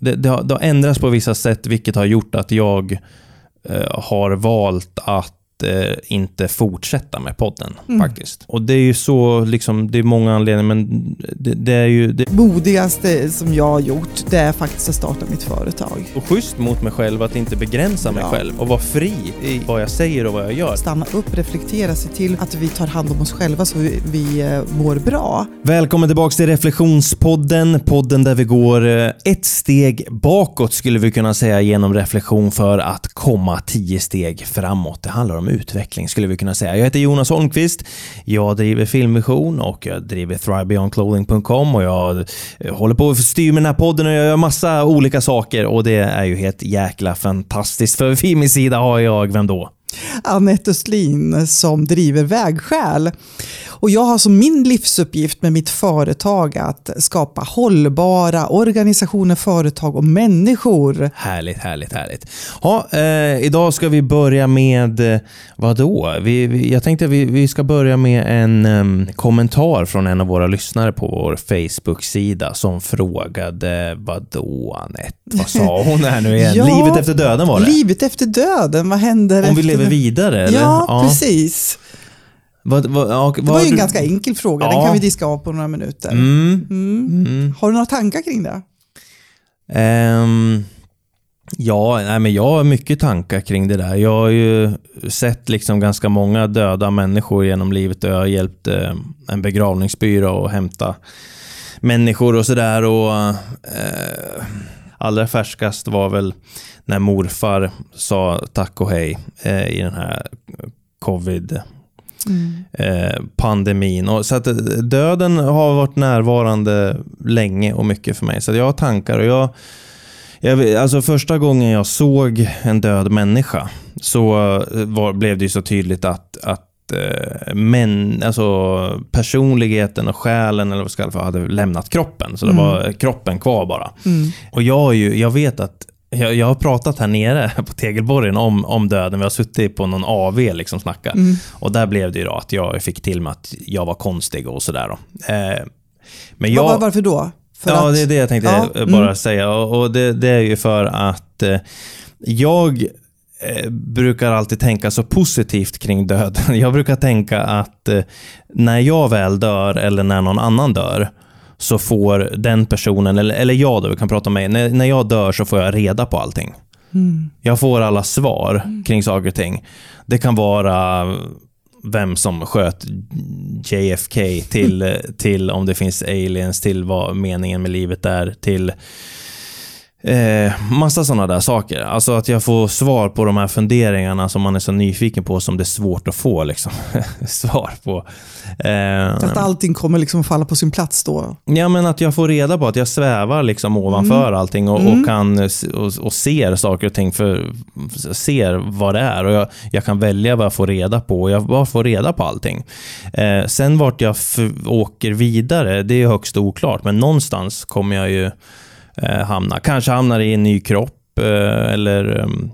det, det, har, det har ändrats på vissa sätt, vilket har gjort att jag eh, har valt att inte fortsätta med podden Mm. faktiskt. Och det är ju så, liksom, det är många anledningar, men det, det är ju det, Modigaste som jag har gjort, det är faktiskt att starta mitt företag. och schysst mot mig själv att inte begränsa mig Ja. själv och vara fri i vad jag säger och vad jag gör. Stanna upp, reflektera, se till att vi tar hand om oss själva så vi, vi eh, mår bra. Välkommen tillbaks till Reflektionspodden, podden där vi går eh, ett steg bakåt skulle vi kunna säga genom reflektion för att komma tio steg framåt. Det handlar om utveckling skulle vi kunna säga. Jag heter Jonas Holmqvist, jag driver Filmvision och jag driver thrivebeyondclothing.com och jag eh, håller på att styra med den här podden och jag gör massa olika saker och det är ju helt jäkla fantastiskt. För vid min sida har jag, vem då? Anette Östlin som driver Vägskäl. Och jag har som min livsuppgift med mitt företag att skapa hållbara organisationer, företag och människor. Härligt, härligt, härligt. Ja, eh, idag ska vi börja med, eh, vadå? Vi, vi, jag tänkte vi, vi ska börja med en em, kommentar från en av våra lyssnare på vår Facebook-sida som frågade, vadå Anette? Vad sa hon här nu igen? Ja, Livet efter döden var det? Livet efter döden, vad händer Om vi lever vidare? Eller? Ja, precis. Vad, vad, ja, Det var ju en ganska enkel fråga, den Ja. kan vi diska av på några minuter. Mm, Mm. mm. Har du några tankar kring det? Ehm, ja, nej, men jag har mycket tankar kring det där. Jag har ju sett liksom ganska många döda människor genom livet och jag har hjälpt eh, en begravningsbyrå att hämta människor och sådär. Och, eh, allra färskast var väl när morfar sa tack och hej eh, i den här covid eh, pandemin. Och så att eh, döden har varit närvarande länge och mycket för mig. Så jag har tankar och jag, jag Alltså första gången jag såg en död människa så eh, var, blev det ju så tydligt att, att eh, men, alltså personligheten och själen eller vad ska jag det, hade lämnat kroppen. Så det Mm. var kroppen kvar bara. Mm. Och jag, ju, jag vet att jag, jag har pratat här nere på Tegelborgen om, om döden. Vi har suttit på någon AV liksom och snackat. Mm. Och där blev det ju att jag fick till mig att jag var konstig och sådär. Eh, men jag, Var, varför då? För ja, att, det är det jag tänkte Ja, bara mm. säga. Och, och det, det är ju för att eh, jag brukar alltid tänka så positivt kring döden. Jag brukar tänka att eh, när jag väl dör eller när någon annan dör så får den personen, eller, eller jag då, vi kan prata om mig, när, när jag dör så får jag reda på allting. Mm. Jag får alla svar kring saker och ting. Det kan vara vem som sköt JFK till, till om det finns aliens, till vad meningen med livet är, till eh, massa sådana där saker. Alltså att jag får svar på de här funderingarna som man är så nyfiken på som det är svårt att få liksom, svar på. Eh, Att allting kommer liksom falla på sin plats då. Ja, men att jag får reda på att jag svävar liksom ovanför allting och, Mm. och kan och, och ser saker och ting, för ser vad det är och jag, jag kan välja vad jag får reda på och jag bara får reda på allting. Eh, sen vart jag åker vidare, det är högst oklart, men någonstans kommer jag ju eh, hamna. Kanske hamnar i en ny kropp eh, eller ehm,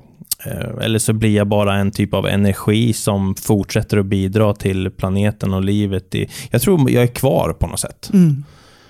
eh, eller så blir jag bara en typ av energi som fortsätter att bidra till planeten och livet. I, jag tror jag är kvar på något sätt. Mm.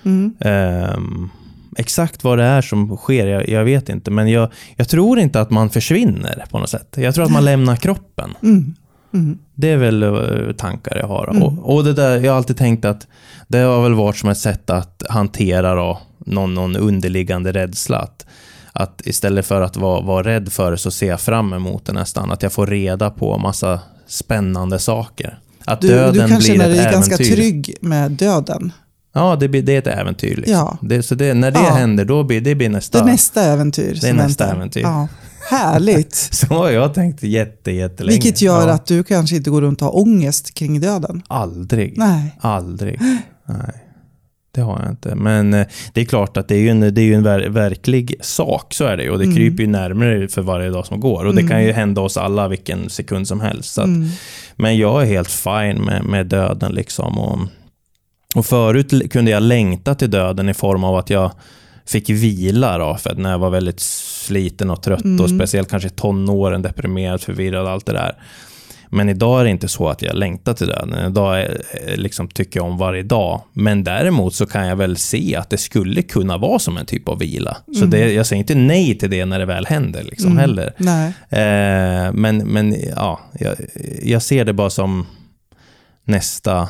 Mm. Ehm, exakt vad det är som sker, jag, jag vet inte. Men jag, jag tror inte att man försvinner på något sätt. Jag tror att man lämnar kroppen. Mm. Mm. Det är väl tankar jag har. Mm. Och, och det där, jag har alltid tänkt att det har väl varit som ett sätt att hantera då, någon, någon underliggande rädsla. Att, att istället för att vara, vara rädd för det så ser jag fram emot det nästan. Att jag får reda på massa spännande saker. Att Du, döden du kan blir känna ett dig äventyr. ganska trygg med döden. Ja, det, blir, det är ett äventyr. Liksom. Ja. Det, så det, när det Ja. händer, då blir det blir nästa. Det är nästa äventyr Det är nästa väntar. äventyr. Ja. Härligt. Så har jag tänkt jätte, jättelänge. Vilket gör ja. att du kanske inte går runt och har ångest kring döden. Aldrig. Nej. Aldrig. Nej. Det har jag inte. Men eh, det är klart att det är ju en, det är ju en ver, verklig sak, så är det ju. Och det Mm. kryper ju närmare för varje dag som går. Och det Mm. kan ju hända oss alla vilken sekund som helst. Så att, Mm. Men jag är helt fine med, med döden liksom. Och, och förut kunde jag längta till döden i form av att jag fick vila då, för att när jag var väldigt sliten och trött och Mm. speciellt kanske tonåren, deprimerad, förvirrad, allt det där. Men idag är det inte så att jag längtar till döden. Idag är, liksom, tycker jag om varje dag. Men däremot så kan jag väl se att det skulle kunna vara som en typ av vila. Så Mm. det, jag säger inte nej till det när det väl händer liksom, Mm. heller. Eh, men, men ja, jag, jag ser det bara som nästa,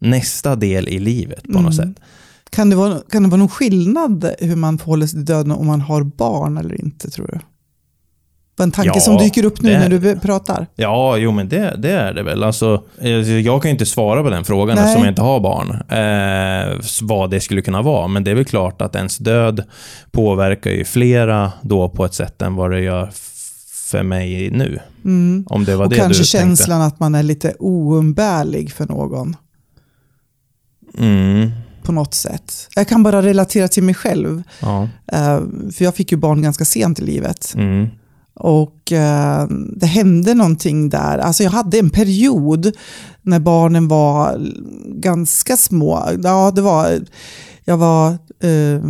nästa del i livet på något Mm. sätt. Kan det, vara, kan det vara någon skillnad hur man förhåller sig till döden om man har barn eller inte, tror du? En tanke Ja, som dyker upp nu när du pratar. Ja, jo men det, det är det väl. Alltså, jag kan ju inte svara på den frågan Nej. eftersom jag inte har barn. Eh, vad det skulle kunna vara. Men det är väl klart att ens död påverkar ju flera då på ett sätt än vad det gör för mig nu. Mm. Om det var Och det kanske du känslan att man är lite oumbärlig för någon tänkte. Mm, på något sätt. Jag kan bara relatera till mig själv. ja. eh, För jag fick ju barn ganska sent i livet. Mm, Och eh, det hände någonting där. Alltså jag hade en period när barnen var ganska små. Ja, det var, jag var eh,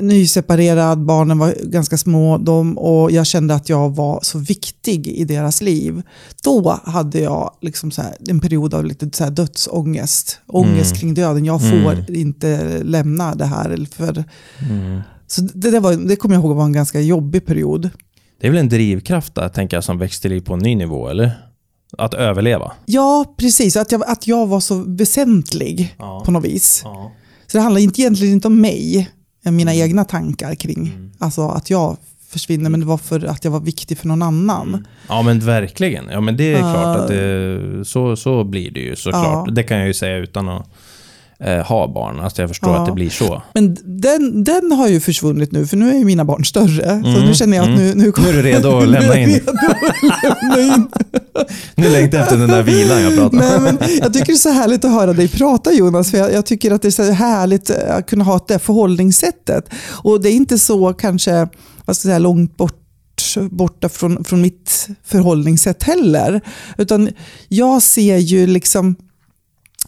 nyseparerad, barnen var ganska små de, och jag kände att jag var så viktig i deras liv. Då hade jag liksom så här, en period av lite så här dödsångest. Ångest Mm. kring döden. Jag får Mm. inte lämna det här. För, mm. så det, det, var, det kommer jag ihåg var en ganska jobbig period. Det är väl en drivkraft där, tänker jag, som väcks till liv på en ny nivå, eller? Att överleva. Ja, precis. Att jag, att jag var så väsentlig Ja. på något vis. Ja. Så det handlar inte, egentligen inte om mig, än mina Mm. egna tankar kring alltså att jag försvinner, men det var för att jag var viktig för någon annan. Ja men verkligen. Ja men det är Ja. klart att det, så, så blir det ju såklart. Ja. Det kan jag ju säga utan att eh, ha barn. Alltså jag förstår Ja. att det blir så. Men den, den har ju försvunnit nu, för nu är ju mina barn större. Så Mm, nu känner jag att nu, nu, Nu är du redo att lämna in. Nu är jag redo att lämna in. Nu längtar jag efter den där vilan jag pratade om. Nej, men jag tycker det är så härligt att höra dig prata Jonas, för jag, jag tycker att det är så härligt att kunna ha det förhållningssättet. Och det är inte så kanske vad ska jag säga, långt bort borta från, från mitt förhållningssätt heller. Utan jag ser ju liksom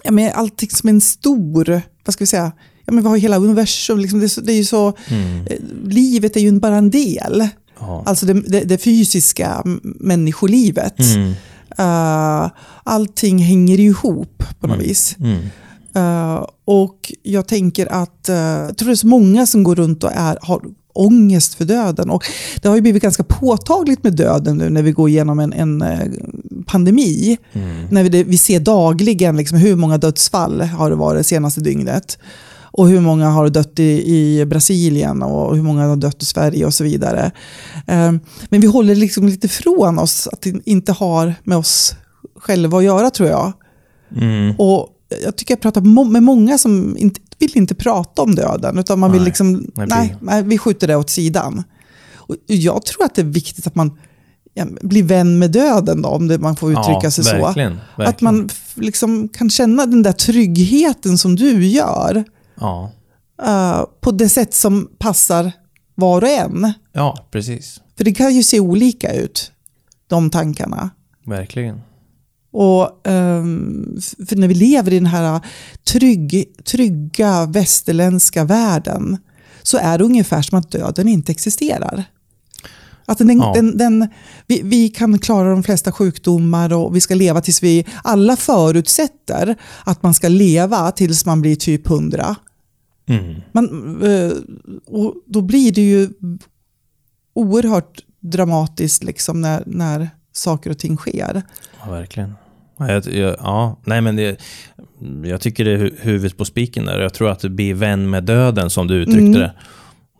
ja, men allting som en stor, vad ska vi säga, ja, men vi har hela universum, liksom, det, det är ju så, Mm. eh, livet är ju bara en del. Ja. Alltså det, det, det fysiska människolivet. Mm. Uh, allting hänger ihop på något Mm. vis. Mm. Uh, och jag tänker att, uh, jag tror det är så många som går runt och är, har ångest för döden. Och det har ju blivit ganska påtagligt med döden nu när vi går igenom en, en eh, pandemi. Mm. När vi, vi ser dagligen liksom hur många dödsfall har det varit det senaste dygnet. Och hur många har dött i, i Brasilien och hur många har dött i Sverige och så vidare. Eh, men vi håller liksom lite från oss att det inte har med oss själva att göra tror jag. Mm. Och jag tycker jag pratar med många som inte, vill inte prata om döden. Utan man vill Nej, liksom, det blir- nej, nej, vi skjuter det åt sidan. Och jag tror att det är viktigt att man ja, blir vän med döden då, om det, man får uttrycka ja, sig så. verkligen, verkligen. Att man liksom kan känna den där tryggheten som du gör. Ja. eh, på det sätt som passar var och en. ja, precis. För det kan ju se olika ut, de tankarna. Verkligen. Och, ehm, för när vi lever i den här trygg, trygga västerländska världen så är det ungefär som att döden inte existerar. Att den, Ja. den, den, vi, vi kan klara de flesta sjukdomar och vi ska leva tills vi... Alla förutsätter att man ska leva tills man blir typ 100. Mm. Man, eh, och då blir det ju oerhört dramatiskt liksom när, när saker och ting sker. Ja, verkligen. Ja, jag, jag, ja, nej men det, jag tycker det är hu- huvudet på spiken där. Jag tror att bli vän med döden som du uttryckte Mm. det.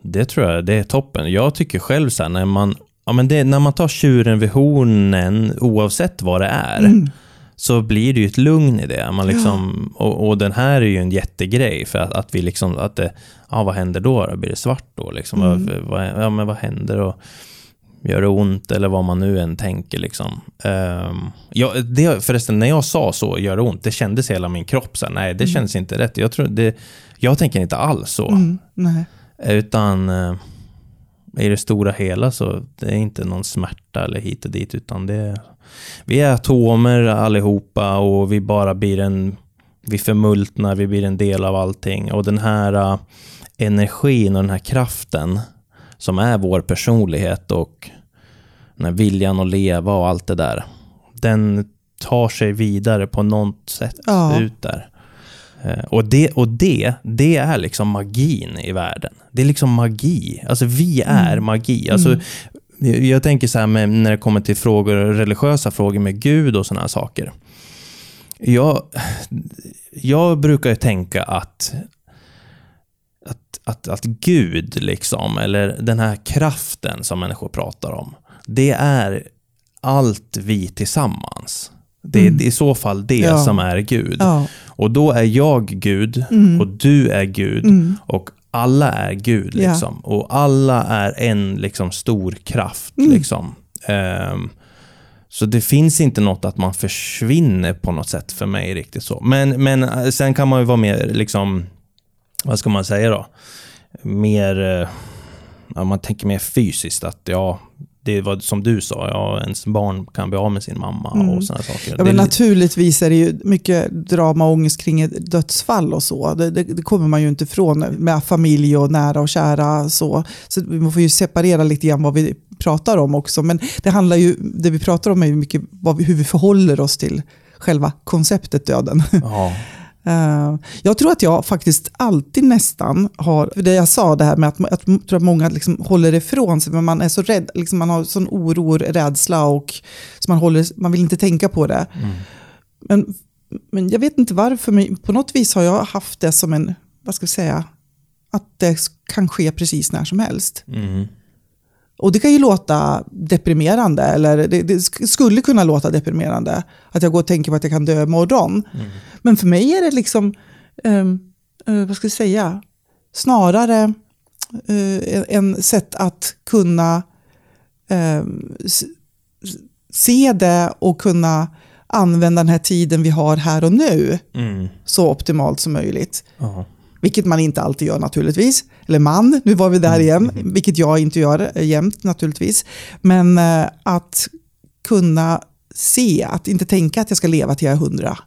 Det tror jag det är toppen. Jag tycker själv så här, när man, ja, men det, när man tar tjuren vid hornen, oavsett vad det är, Mm. så blir det ju ett lugn i det. Man liksom, och, och den här är ju en jättegrej, för att, att vi liksom, att det, ja vad händer då? då? Blir det svart då? Liksom? Mm. Vad, vad, ja men vad händer? Och, Gör det ont eller vad man nu än tänker. Liksom. Um, ja, det, förresten, när jag sa så, gör det ont, det kändes hela min kropp. Så här, nej, det känns inte rätt. Jag, tror det, jag tänker inte alls så. Mm. Utan eh, i det stora hela så det är inte någon smärta eller hit och dit. Utan det vi är atomer allihopa och vi bara blir en... Vi förmultnar, vi blir en del av allting. Och den här eh, energin och den här kraften som är vår personlighet och den här viljan att leva och allt det där. den tar sig vidare på något sätt Ja. ut där. Eh, Och, det, och det, det är liksom magin i världen. Det är liksom magi. Alltså vi är Mm. magi. Alltså, jag- Jag tänker så här med, när det kommer till frågor, religiösa frågor med Gud och sådana saker. Jag, jag brukar ju tänka att, att, att, att Gud, liksom, eller den här kraften som människor pratar om, det är allt vi tillsammans. Det är Mm. i så fall det Ja. som är Gud. Ja. Och då är jag Gud Mm. och du är Gud Mm. och alla är Gud. Ja. Liksom. Och alla är en liksom, stor kraft. Mm. Liksom. Ehm, så det finns inte något att man försvinner på något sätt för mig riktigt så. Men, men eh, sen kan man ju vara mer, liksom, vad ska man säga då? Mer, eh, ja, man tänker mer fysiskt att ja, det var som du sa, ja, ens barn kan bli av med sin mamma Mm. och sådana saker. Ja, men naturligtvis är det ju mycket drama och ångest kring ett dödsfall och så. Det, det, det kommer man ju inte ifrån med familj och nära och kära. Så, så vi får ju separera lite grann vad vi pratar om också. Men det handlar ju, det vi pratar om är ju mycket vad hur vi förhåller oss till själva konceptet döden. ja. Eh, jag tror att jag faktiskt alltid nästan har, för det jag sa det här med att, att jag tror att många liksom håller ifrån sig, men man är så rädd, liksom man har sån oro och rädsla och så man, håller, man vill inte tänka på det. Mm. Men, men jag vet inte varför, men på något vis har jag haft det som en, vad ska vi säga, att det kan ske precis när som helst. Mm. Och det kan ju låta deprimerande, eller det, det sk- skulle kunna låta deprimerande, att jag går och tänker på att jag kan dö imorgon. Mm. Men för mig är det liksom, eh, vad ska jag säga, snarare eh, en, sätt att kunna s- se det och kunna använda den här tiden vi har här och nu Mm. så optimalt som möjligt. Ja. Vilket man inte alltid gör naturligtvis. Eller man, nu var vi där igen. Vilket jag inte gör eh, jämt naturligtvis. Men eh, att kunna se, att inte tänka att jag ska leva till jag är hundra.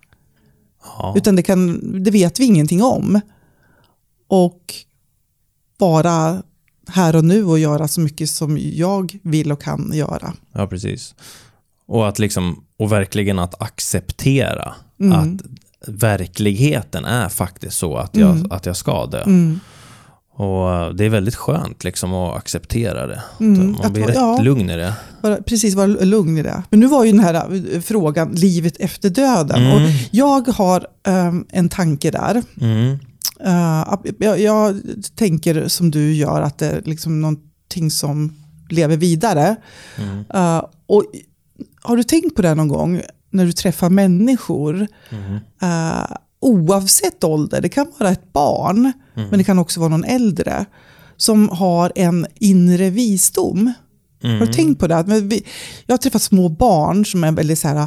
Ja. Utan det, kan, det vet vi ingenting om. Och vara här och nu och göra så mycket som jag vill och kan göra. Ja, precis. Och att liksom, och verkligen att acceptera Mm. att verkligheten är faktiskt så att jag, Mm. att jag ska dö. Mm. Och det är väldigt skönt liksom att acceptera det. Mm. Man Att blir vara- rätt ja. lugn i det. Vara, precis, vara lugn i det. Men nu var ju den här eh, frågan livet efter döden. Mm. Och jag har ehm, en tanke där. Mm. Eh, jag, jag tänker som du gör, att det är liksom någonting som lever vidare. Eh, och har du tänkt på det någon gång när du träffar människor, Mm. eh, oavsett ålder, det kan vara ett barn, Mm. men det kan också vara någon äldre, som har en inre visdom. Mm. Har du tänkt på det? Att men vi- Jag har träffat små barn som är väldigt så här,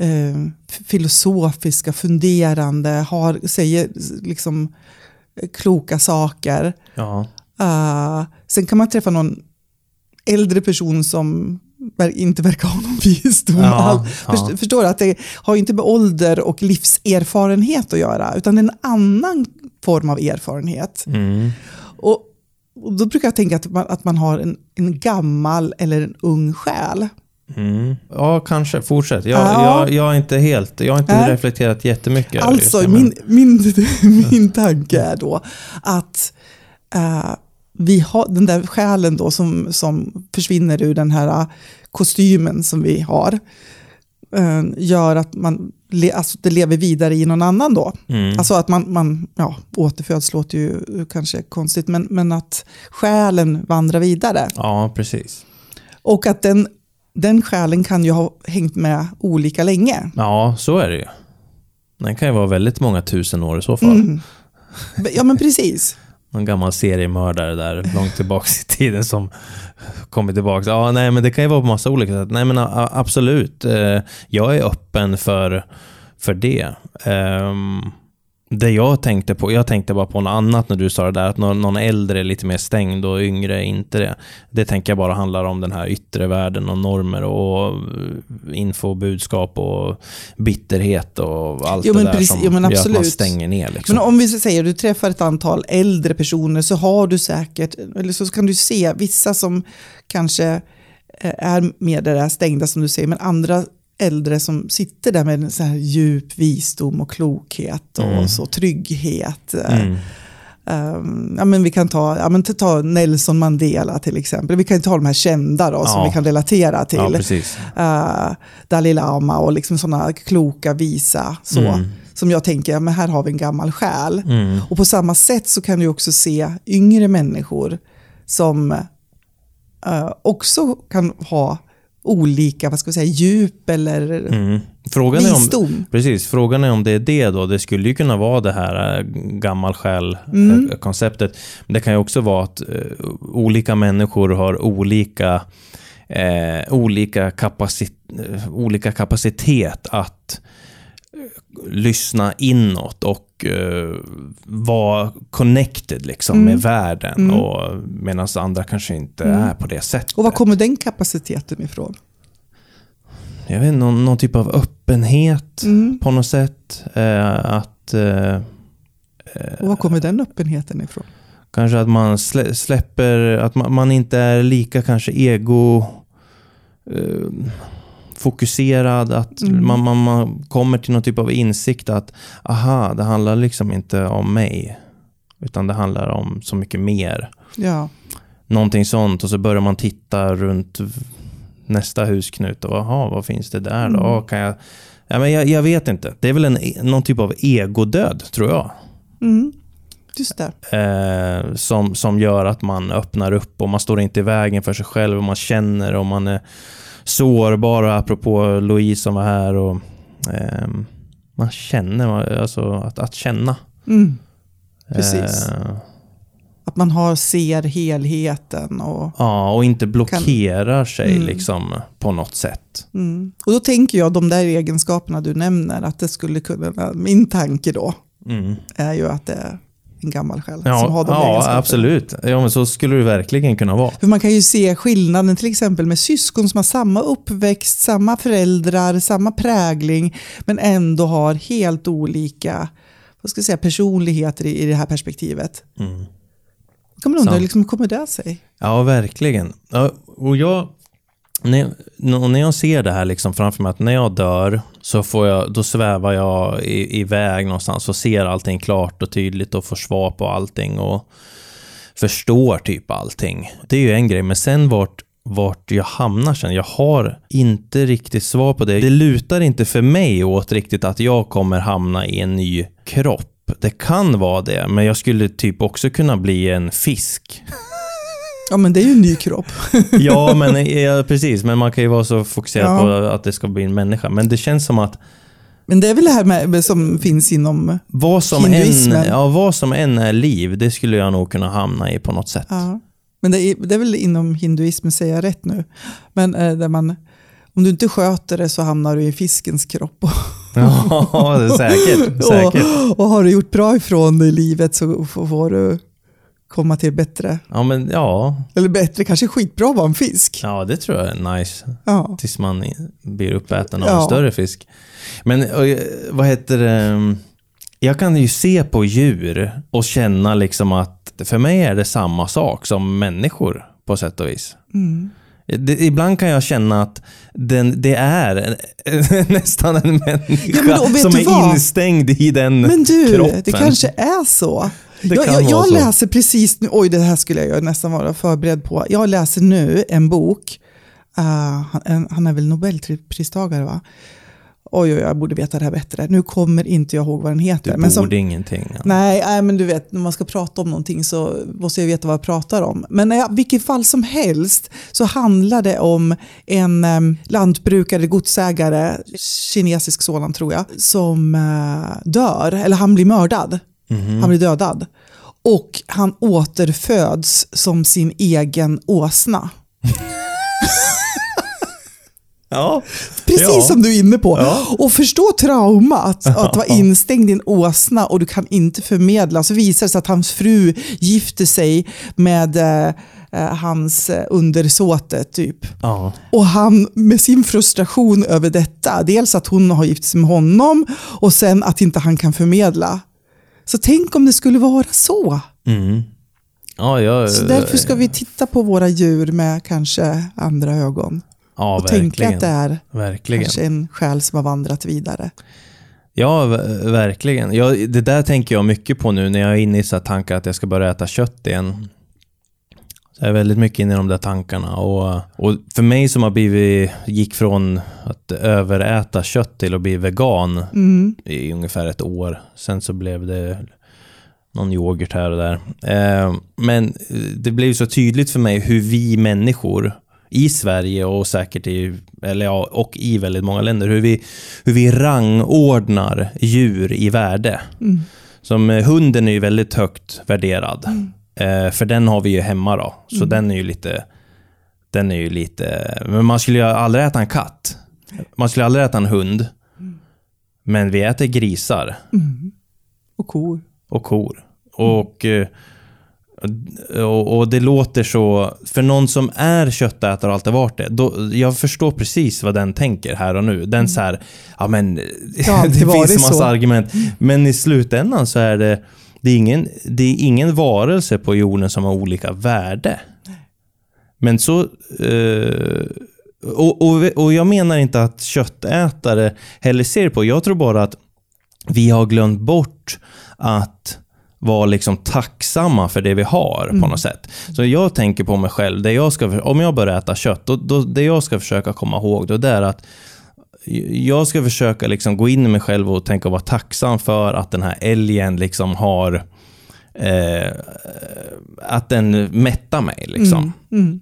eh, filosofiska, funderande, har, säger liksom kloka saker. Ja. Uh, sen kan man träffa någon äldre person som inte verkar ha någon visdom Ja, alls. ja. Först- Förstår du? Att det har inte med ålder och livserfarenhet att göra, utan det är en annan form av erfarenhet. Mm. Och, och då brukar jag tänka att man, att man har en, en gammal eller en ung själ. Mm. Ja, kanske. Fortsätt. Jag, Ja. jag, jag har inte helt, jag har inte Nej. reflekterat jättemycket. Alltså, det, men- min, min, min tanke är då att eh, vi har den där själen då som, som försvinner ur den här eh, kostymen som vi har. eh, gör att man alltså det lever vidare i någon annan då. Mm. Alltså att man, man ja, återföds låter ju kanske konstigt, men, men att själen vandrar vidare. Ja, precis. Och att den, den själen kan ju ha hängt med olika länge. Ja, så är det ju. Den kan ju vara väldigt många tusen år i så fall. Mm. Ja men precis. Någon gammal seriemördare där långt tillbaka i tiden som kommer tillbaka. Ja, nej, men det kan ju vara på massa olika sätt. Nej, men a- absolut. Eh, Jag är öppen för, för det. Ehm, det jag tänkte på, jag tänkte bara på något annat när du sa det där, att någon, någon äldre är lite mer stängd och yngre är inte det. Det tänker jag bara handlar om den här yttre världen och normer och info budskap och bitterhet och allt Jo, det där precis- som jo, gör att man stänger ner. Liksom. Men om vi säger att du träffar ett antal äldre personer så har du säkert, eller så kan du se vissa som kanske eh, är mer det där stängda som du säger, men andra äldre som sitter där med en så här djup visdom och klokhet och Mm. så trygghet. Mm. Um, ja, men vi kan ta, ja, men ta Nelson Mandela till exempel. Vi kan ta de här kända då, som Ja. vi kan relatera till. Ja, uh, Dalai Lama och liksom sådana kloka, visa. Så, Mm. Som jag tänker, ja, men här har vi en gammal själ. Mm. Och på samma sätt så kan du också se yngre människor som eh, också kan ha olika vad ska vi säga, djup eller Mm. Frågan är om, visdom. Precis, frågan är om det är det då. Det skulle ju kunna vara det här äh, gammal Mm. själ-konceptet. Men det kan ju också vara att äh, olika människor har olika, eh, olika, kapacitet, olika kapacitet att lyssna inåt och eh, vara connected liksom Mm. med världen. Mm. Och Medan andra kanske inte Mm. är på det sättet. Och var kommer den kapaciteten ifrån? Jag vet inte, någon, någon typ av öppenhet Mm. på något sätt. Eh, att eh, Och var kommer den öppenheten ifrån? kanske att man slä, släpper, att man, man inte är lika kanske ego eh, fokuserad. Att Mm. man, man, man kommer till någon typ av insikt att aha, det handlar liksom inte om mig. Utan det handlar om så mycket mer. Ja. Någonting sånt och så börjar man titta runt nästa husknut och aha, vad finns det där då? Mm. Ja, Kan jag, ja, men jag, jag vet inte. Det är väl en, någon typ av egodöd tror jag. Mm. Just det. Eh, som, som gör att man öppnar upp och man står inte i vägen för sig själv och man känner och man är sårbar. Och apropå Louise som var här. Och, ehm, man känner, alltså att, att känna. Mm. Precis. Eh, Att man har, ser helheten. Och, ja, och inte blockerar sig Mm. liksom på något sätt. mm. och då tänker jag de där egenskaperna du nämner, att det skulle kunna, min tanke då, Mm. är ju att det en gammal själ Ja, som har de ja absolut. Ja, men så skulle det verkligen kunna vara. För man kan ju se skillnaden till exempel med syskon som har samma uppväxt, samma föräldrar, samma prägling, men ändå har helt olika vad ska jag säga, personligheter i, i det här perspektivet. Mm. Då kan man undra, liksom, kommer det sig? Ja, verkligen. Ja, och jag, när, jag- när jag ser det här liksom framför mig, att när jag dör så får jag, då svävar jag i, iväg någonstans och ser allting klart och tydligt och får svar på allting och förstår typ allting. Det är ju en grej, men sen vart, vart jag hamnar sen, jag har inte riktigt svar på det. Det lutar inte för mig åt riktigt att jag kommer hamna i en ny kropp. Det kan vara det, men jag skulle typ också kunna bli en fisk. Ja, men det är ju en ny kropp. Ja, men, ja, precis. Men man kan ju vara så fokuserad Ja. på att det ska bli en människa. Men det känns som att Men det är väl det här med, som finns inom... vad som, Hinduismen. ja, vad som än är liv, det skulle jag nog kunna hamna i på något sätt. Ja. Men det är, det är väl inom hinduismen, säger jag rätt nu? Men eh, där man, om du inte sköter det så hamnar du i fiskens kropp. Ja, det är säkert. säkert. Och, och har du gjort bra ifrån dig i livet så får du komma till bättre. Ja, men ja. Eller bättre, kanske skitbra att vara en fisk. Ja, det tror jag är nice. Ja. Tills man blir uppäten av Ja. en större fisk. Men eh, vad heter det? Jag kan ju se på djur och känna liksom att för mig är det samma sak som människor på sätt och vis. Mm. Det, ibland kan jag känna att den, det är en, nästan en människa Ja, men då, vet som du är vad? instängd i den Men du, kroppen. det kanske är så. Jag jag, jag läser precis nu, oj det här skulle jag nästan vara förberedd på. Jag läser nu en bok, uh, han, han är väl nobelpristagare va? Oj, oj, jag borde veta det här bättre. Nu kommer inte jag ihåg vad den heter. Du men som, borde ingenting. Ja. Nej, nej, men du vet, när man ska prata om någonting så måste jag veta vad jag pratar om. Men i vilket fall som helst så handlar det om en um, lantbrukare, godsägare, kinesisk sådan tror jag, som eh, dör, eller han blir mördad. Mhm. Han blir dödad. Och han återföds som sin egen åsna. Ja. Precis Ja. som du är inne på. Ja. Och förstå traumat att vara instängd i en åsna och du kan inte förmedla. Så visar det sig att hans fru gifter sig med eh, eh, hans eh, undersåte typ. Och han med sin frustration över detta, dels att hon har gift sig med honom och sen att inte han kan förmedla. Så tänk om det skulle vara så. Mm. Ja, jag, Så därför ska vi titta på våra djur med kanske andra ögon. Ja, och tänka att det är Verkligen. kanske en själ som har vandrat vidare. Ja, verkligen. Ja, det där tänker jag mycket på nu när jag är inne i så tankar att jag ska börja äta kött igen. Jag är väldigt mycket inne i de där tankarna. Och, och för mig som har blivit, gick från att överäta kött till att bli vegan Mm. i ungefär ett år. Sen så blev det någon yoghurt här och där. Eh, men det blev så tydligt för mig hur vi människor i Sverige och säkert i, eller ja, och i väldigt många länder, hur vi, hur vi rangordnar djur i värde. Mm. Som eh, hunden är ju väldigt högt värderad. Eh, för den har vi ju hemma då. Så Mm. den är ju lite, den är ju lite, men man skulle ju aldrig äta en katt. Man skulle aldrig äta en hund. Men vi äter grisar Mm. Och kor. och kor. Och, eh, och, och det låter så, för någon som är köttätare och alltid varit det, då, jag förstår precis vad den tänker här och nu. Den så här, ja men det varit finns massa så. argument. Men i slutändan så är det, det är, ingen, det är ingen varelse på jorden som har olika värde. Men så... Eh, och, och, och jag menar inte att köttätare heller ser på. Jag tror bara att vi har glömt bort att vara liksom tacksamma för det vi har på något sätt. Så jag tänker på mig själv, det jag ska, om jag börjar äta kött, då, då, det jag ska försöka komma ihåg då, det är att jag ska försöka liksom gå in i mig själv och tänka och vara tacksam för att den här älgen liksom har eh, att den mättar mig. Liksom. Mm.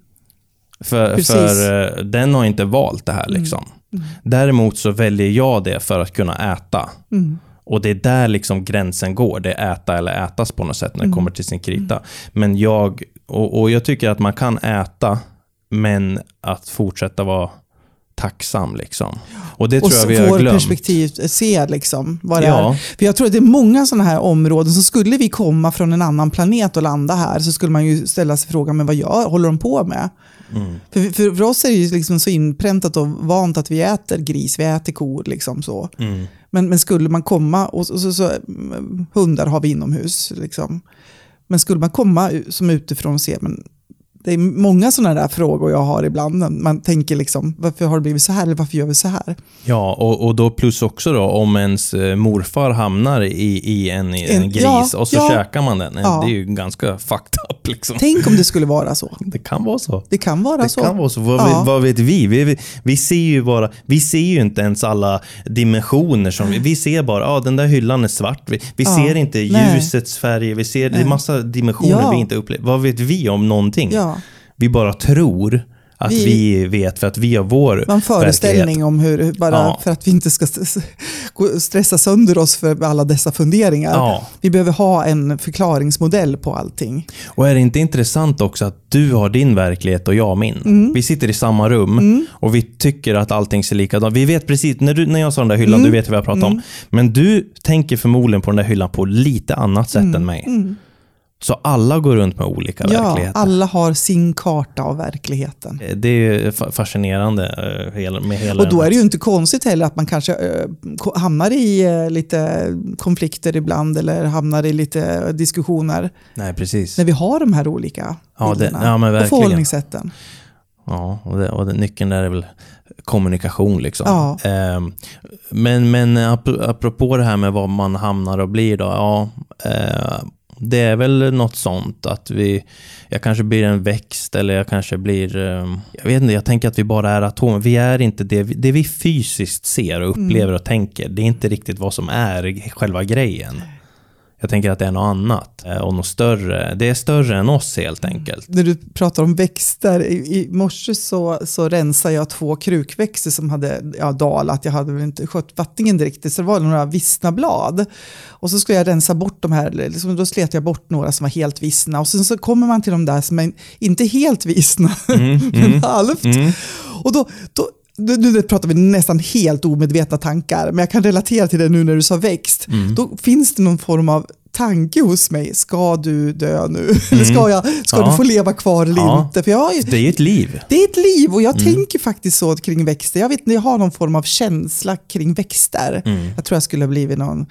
För, Precis. för eh, den har inte valt det här. Liksom. Däremot så väljer jag det för att kunna äta. Mm. Och det är där liksom gränsen går. Det är äta eller ätas på något sätt när det Mm. kommer till sin krita. Men jag, och, och jag tycker att man kan äta, men att fortsätta vara tacksam. Liksom. Och det Och tror jag så vi har glömt. perspektiv, se liksom vad det Ja. är. För jag tror att det är många sådana här områden, så skulle vi komma från en annan planet och landa här så skulle man ju ställa sig frågan, men vad gör, håller de på med? Mm. För, för, för oss är det ju liksom så inpräntat och vant att vi äter gris, vi äter kor. Liksom så. Mm. Men, men skulle man komma, och så, så, så, mm, hundar har vi inomhus, liksom. men skulle man komma som utifrån och se, men det är många sådana där frågor jag har ibland. Man tänker liksom, varför har det blivit så här eller varför gör vi så här? Ja, och, och då plus också då om ens eh, morfar hamnar i, i en, en En- gris ja, och så ja. käkar man den. Ja. Det är ju ganska fucked up liksom. Tänk om det skulle vara så. Det kan vara så. Det kan vara Det så. kan vara så. Vad, Ja. vet, vad vet vi? Vi, vi? ser ju bara, vi ser ju inte ens alla dimensioner. Som, vi ser bara, ja den där hyllan är svart. Vi, vi ser inte ljusets färger. Vi ser, det är massa dimensioner vi inte upplever. Vad vet vi om någonting? Ja. Vi bara tror att vi, Vi- vet för att vi har vår en föreställning verklighet. om hur, bara Ja. för att vi inte ska stressa sönder oss för alla dessa funderingar. Ja. Vi behöver ha en förklaringsmodell på allting. Och är det inte intressant också att du har din verklighet och jag min? Mm. Vi sitter i samma rum och vi tycker att allting ser likadant Vi vet precis, när, du, när jag sa den där hyllan, Mm. du vet vad jag pratar om. Men du tänker förmodligen på den där hyllan på lite annat sätt än mig. Så alla går runt med olika. Ja, verkligheter. alla har sin karta av verkligheten. Det är fa- fascinerande eh, med hela Och då är det ju inte konstigt heller att man kanske eh, hamnar i eh, lite konflikter ibland eller hamnar i lite diskussioner Nej, precis. när vi har de här olika Ja, det- ja, men och förhållningssätten. Ja, och, det, och det, nyckeln där är väl kommunikation. Liksom. Ja. Ehm, men, men ap- apropå det här med vad man hamnar och blir då. Ja, eh, det är väl något sånt att vi, jag kanske blir en växt eller jag kanske blir, eh, jag vet inte, jag tänker att vi bara är atomer. Vi är inte det, det vi fysiskt ser och upplever och tänker. Det är inte riktigt vad som är själva grejen. Jag tänker att det är något annat eh, och något större. Det är större än oss helt enkelt. När du pratar om växter, i, i morse så, så rensade jag två krukväxter som hade ja, dalat. Jag hade väl inte skött vattningen riktigt, så det var några vissna blad. Och så skulle jag rensa bort de här, liksom, då slet jag bort några som var helt vissna. Och sen så kommer man till de där som är inte helt vissna, men halvt. Mm. Och då, då nu, nu pratar vi nästan helt omedvetna tankar, men jag kan relatera till det nu när du sa växt. Mm. Då finns det någon form av tanke hos mig. Ska du dö nu? Eller ska, jag, ska Mm. Ja. du få leva kvar eller Ja. inte? För jag Det är ju ett liv. det är ett liv och jag Mm. tänker faktiskt så kring växter. Jag vet inte, jag har någon form av känsla kring växter. Mm. Jag tror jag skulle ha blivit någon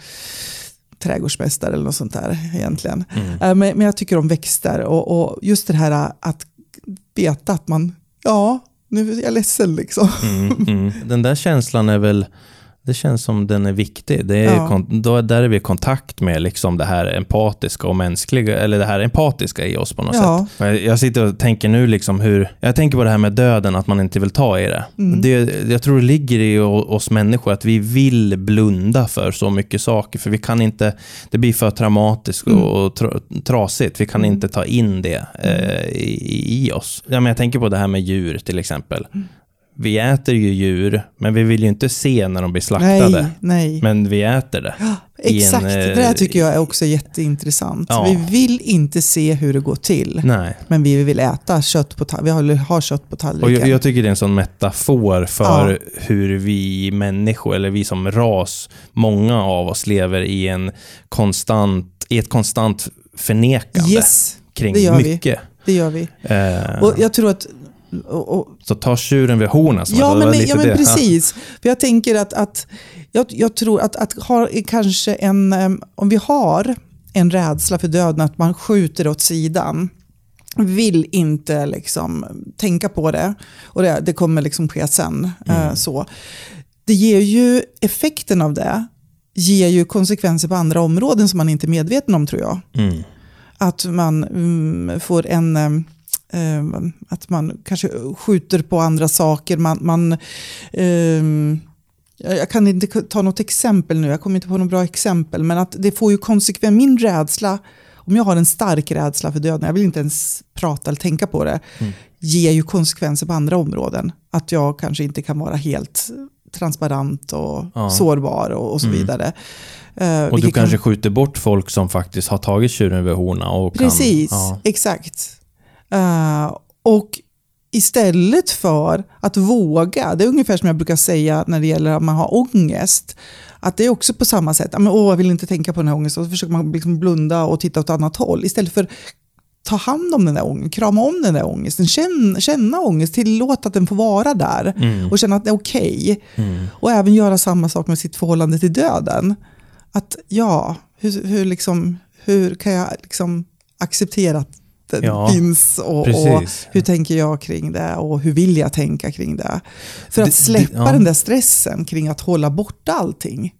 trädgårdsmästare eller något sånt där egentligen. Mm. Eh, Men, men jag tycker om växter och, och just det här att veta att man, ja, nu är jag ledsen liksom. Mm, mm. Den där känslan är väl, det känns som den är viktig. Det är Ja. då, där är vi i kontakt med liksom det här empatiska och mänskliga, eller det här empatiska i oss på något Ja. sätt. Jag, sitter och tänker nu liksom hur, jag tänker på det här med döden, att man inte vill ta i det. Mm. det jag tror det ligger i oss människor att vi vill blunda för så mycket saker, för vi kan inte, det blir för traumatiskt Mm. och, och tra, trasigt. Vi kan inte ta in det eh, i, i oss. Ja, men jag tänker på det här med djur till exempel. Mm. Vi äter ju djur, men vi vill ju inte se när de blir slaktade. Nej, nej. Men vi äter det. en, Exakt, eh, det där tycker jag är också jätteintressant. Ja. Vi vill inte se hur det går till, Nej. men vi vill äta kött på. Vi vill ha kött på Och tallriken. jag, jag tycker det är en sån metafor för Ja. hur vi människor, eller vi som ras, många av oss lever i, en konstant, i ett konstant förnekande yes, kring det gör vi. mycket. det gör vi. Eh, Och jag tror att... Och, och, så ta tjuren vid hornen. som ja, men, ja, men det. precis. För jag tänker att, att jag, jag tror att, att ha kanske en... Om vi har en rädsla för döden, att man skjuter åt sidan, vill inte liksom tänka på det och det, det kommer liksom ske sen. eh, så. Det ger ju effekten av det ger ju konsekvenser på andra områden som man inte är medveten om tror jag. Mm. Att man mm, får en... em, att man kanske skjuter på andra saker. Man, man, em, jag kan inte ta något exempel nu, jag kommer inte på något bra exempel. Men att det får ju konsekvenser. Min rädsla, om jag har en stark rädsla för döden, jag vill inte ens prata eller tänka på det, ger ju konsekvenser på andra områden. Att jag kanske inte kan vara helt transparent och Ja. sårbar och, och så Mm. vidare. Eh, Och du vilket kan- kanske skjuter bort folk som faktiskt har tagit tjuren hornen. Och Precis, Kan, ja. exakt. Eh, och istället för att våga, det är ungefär som jag brukar säga när det gäller att man har ångest, att det är också på samma sätt, men, åh, jag vill inte tänka på den här ångesten, och så försöker man liksom blunda och titta åt annat håll. Istället för ta hand om den där ångesten, krama om den där ångesten, känna, känna ångest, tillåta att den får vara där Mm. och känna att det är okej. Mm. Och även göra samma sak med sitt förhållande till döden. Att ja, hur, hur, liksom, hur kan jag liksom acceptera att den Ja, finns och, och hur tänker jag kring det och hur vill jag tänka kring det. För Det- att släppa det- ja. den där stressen kring att hålla borta allting.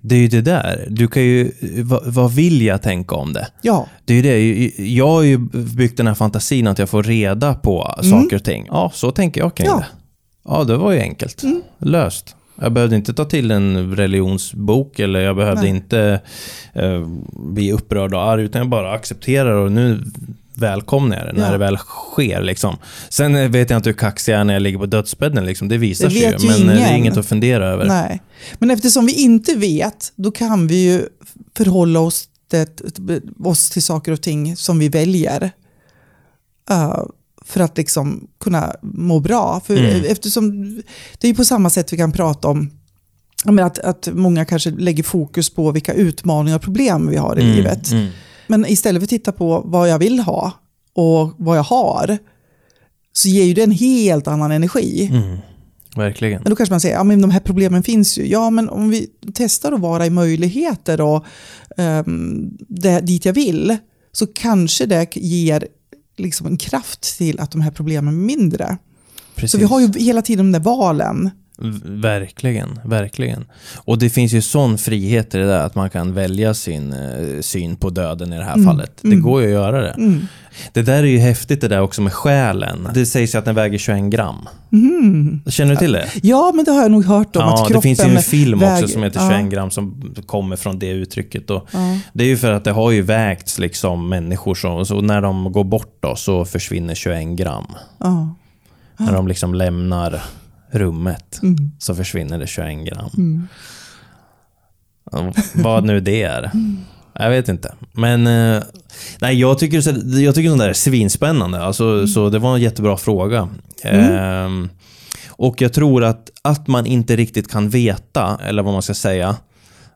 Det är ju det där. Du kan ju, vad, vad vill jag tänka om det? Ja, Det är ju det. Jag har ju byggt den här fantasin att jag får reda på saker och ting. Ja, så tänker jag kring Ja. det. Ja, det var ju enkelt. Löst. Jag behövde inte ta till en religionsbok eller jag behövde Nej. inte eh, bli upprörd och arg, utan jag bara accepterar och nu välkomnar jag det när Ja. det väl sker. Liksom. Sen eh, vet jag inte hur kaxig jag är när jag ligger på dödsbädden. Liksom. Det visar Det sig ju, men eh, det är ingen. inget att fundera över. nej. Men eftersom vi inte vet, då kan vi ju förhålla oss till, oss till saker och ting som vi väljer. eh, för att liksom kunna må bra. För Mm. eftersom det är på samma sätt vi kan prata om att, att många kanske lägger fokus på vilka utmaningar och problem vi har i Mm, livet. mm. Men istället för att titta på vad jag vill ha och vad jag har så ger ju det en helt annan energi. Mm. Verkligen. Men då kanske man säger, ja men de här problemen finns ju. Ja men om vi testar att vara i möjligheter och um, det, dit jag vill så kanske det ger liksom en kraft till att de här problemen är mindre. Precis. Så vi har ju hela tiden de där valen. Verkligen, verkligen. Och det finns ju sån frihet i det där att man kan välja sin eh, syn på döden i det här fallet. Det går ju att göra det. Mm. Det där är ju häftigt det där också med själen. Det sägs ju att den väger 21 gram. Känner du till det? Ja men det har jag nog hört om Ja, att kroppen det finns ju en film också väger- som heter ja, 21 gram som kommer från det uttrycket. Och Ja. Det är ju för att det har ju vägts liksom människor som, så när de går bort då så försvinner 21 gram. Ja. När de liksom lämnar rummet Mm. så försvinner det 21 gram. Ja, Vad nu det är. Jag vet inte. Men eh, nej, jag tycker, så- jag tycker sånt där är svinspännande. Alltså, Så det var en jättebra fråga. Ehm, och jag tror att, att man inte riktigt kan veta, eller vad man ska säga,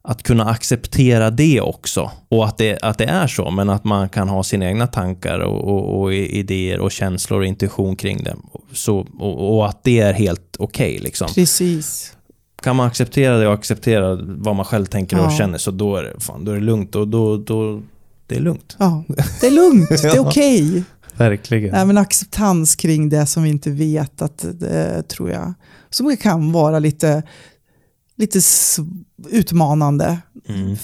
att kunna acceptera det också. Och att det, att det är så, men att man kan ha sina egna tankar och, och, och idéer och känslor och intuition kring det. Så, och, och att det är helt okej. liksom. Precis. Kan man acceptera det och acceptera vad man själv tänker och Ja. känner så då är det, fan, då är det lugnt och då, då, det är lugnt. Ja. Det är lugnt, det är Ja. okej. verkligen. Nej, men acceptans kring det som vi inte vet, att det tror jag, som kan vara lite, lite utmanande Mm.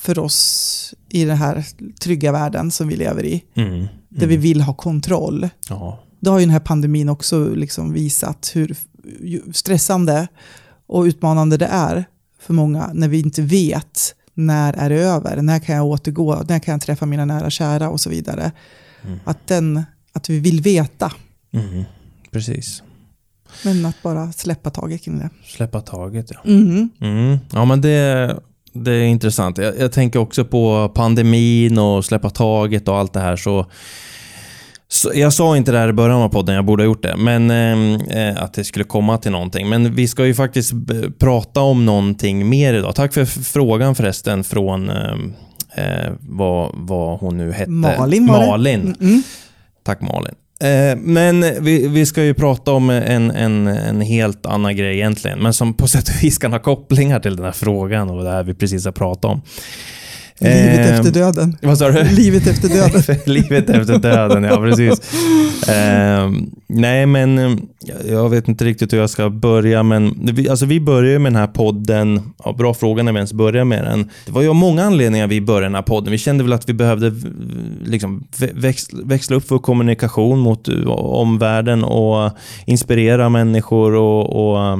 för oss i den här trygga världen som vi lever i, Mm. där vi vill ha kontroll. Ja. Det har ju den här pandemin också liksom visat hur stressande och utmanande det är för många när vi inte vet när är det över, när kan jag återgå, när kan jag träffa mina nära och kära och så vidare. Att, den, att vi vill veta, Mm. Precis. Men att bara släppa taget kring det. Släppa taget, ja. Mhm. Mm. Ja, men det, det är intressant. Jag, jag tänker också på pandemin och släppa taget och allt det här. Så, så jag sa inte det här i början av podden, jag borde ha gjort det, men eh, att det skulle komma till någonting. Men vi ska ju faktiskt b- prata om någonting mer idag. Tack för f- frågan förresten från eh, eh, vad, vad hon nu hette. Malin var det. Malin. Mm. Tack Malin. Eh, men vi, vi ska ju prata om en, en, en helt annan grej egentligen, men som på sätt och vis kan ha kopplingar till den här frågan och det här vi precis har pratat om. Livet Eh, efter döden. Vad sa du? Livet efter döden. Livet efter döden, ja precis. Eh, nej, men eh, jag vet inte riktigt hur jag ska börja, men vi, alltså, vi börjar ju med den här podden. Ja, bra fråga när vi ens börjar med den. Det var ju av många anledningar vi började den här podden. Vi kände väl att vi behövde v- liksom, vä- växla, växla upp vår kommunikation mot eh, omvärlden och inspirera människor och, och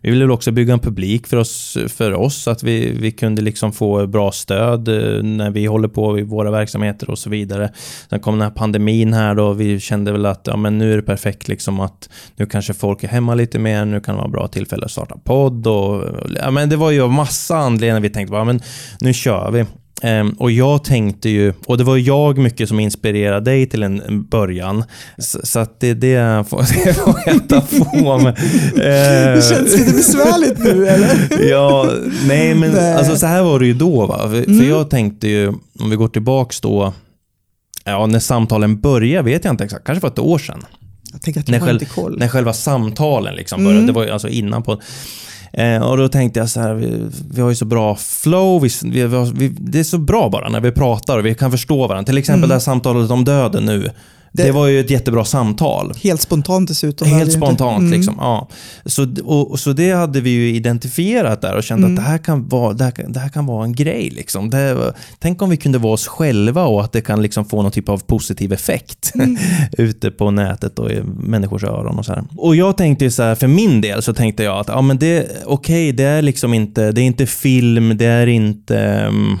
vi ville också bygga en publik för oss, för oss att vi, vi kunde liksom få bra stöd eh, när vi håller på i våra verksamheter och så vidare. Sen kom den här pandemin här då, vi kände väl att ja, men nu är det perfekt liksom att nu kanske folk är hemma lite mer, nu kan det vara bra tillfälle att starta podd och ja, men det var ju av massa anledningar vi tänkte bara, men nu kör vi. Ehm, och jag tänkte ju, och det var jag mycket som inspirerade dig till en, början, så, att det, det får det får jag ta på mig. Ehm, Det känns lite besvärligt nu eller? Ja, nej men Nej. alltså så här var det ju då va. För, Mm. för jag tänkte ju, om vi går tillbaks då, ja när samtalen började vet jag inte exakt, kanske för ett år sedan. Jag tänker att När jag har själv- inte koll. När själva samtalen liksom Mm. började, det var ju alltså innan på Eh, och då tänkte jag så här, vi, vi har ju så bra flow, vi, vi, vi, har- det är så bra bara när vi pratar och vi kan förstå varandra. Till exempel Mm. det här samtalet om döden nu. Det, Det- var ju ett jättebra samtal. Helt spontant dessutom. Helt spontant Mm. liksom. Ja. Så, och, så det hade vi ju identifierat där och kände Mm. att det här, kan vara, det, här, det här kan vara en grej. Liksom. Det, tänk om vi kunde vara oss själva och att det kan liksom få någon typ av positiv effekt Mm. ute på nätet och i människors öron och så här. Och jag tänkte så här, för min del så tänkte jag att ja, men det, okej, det är liksom inte, det är inte film, det är inte mm,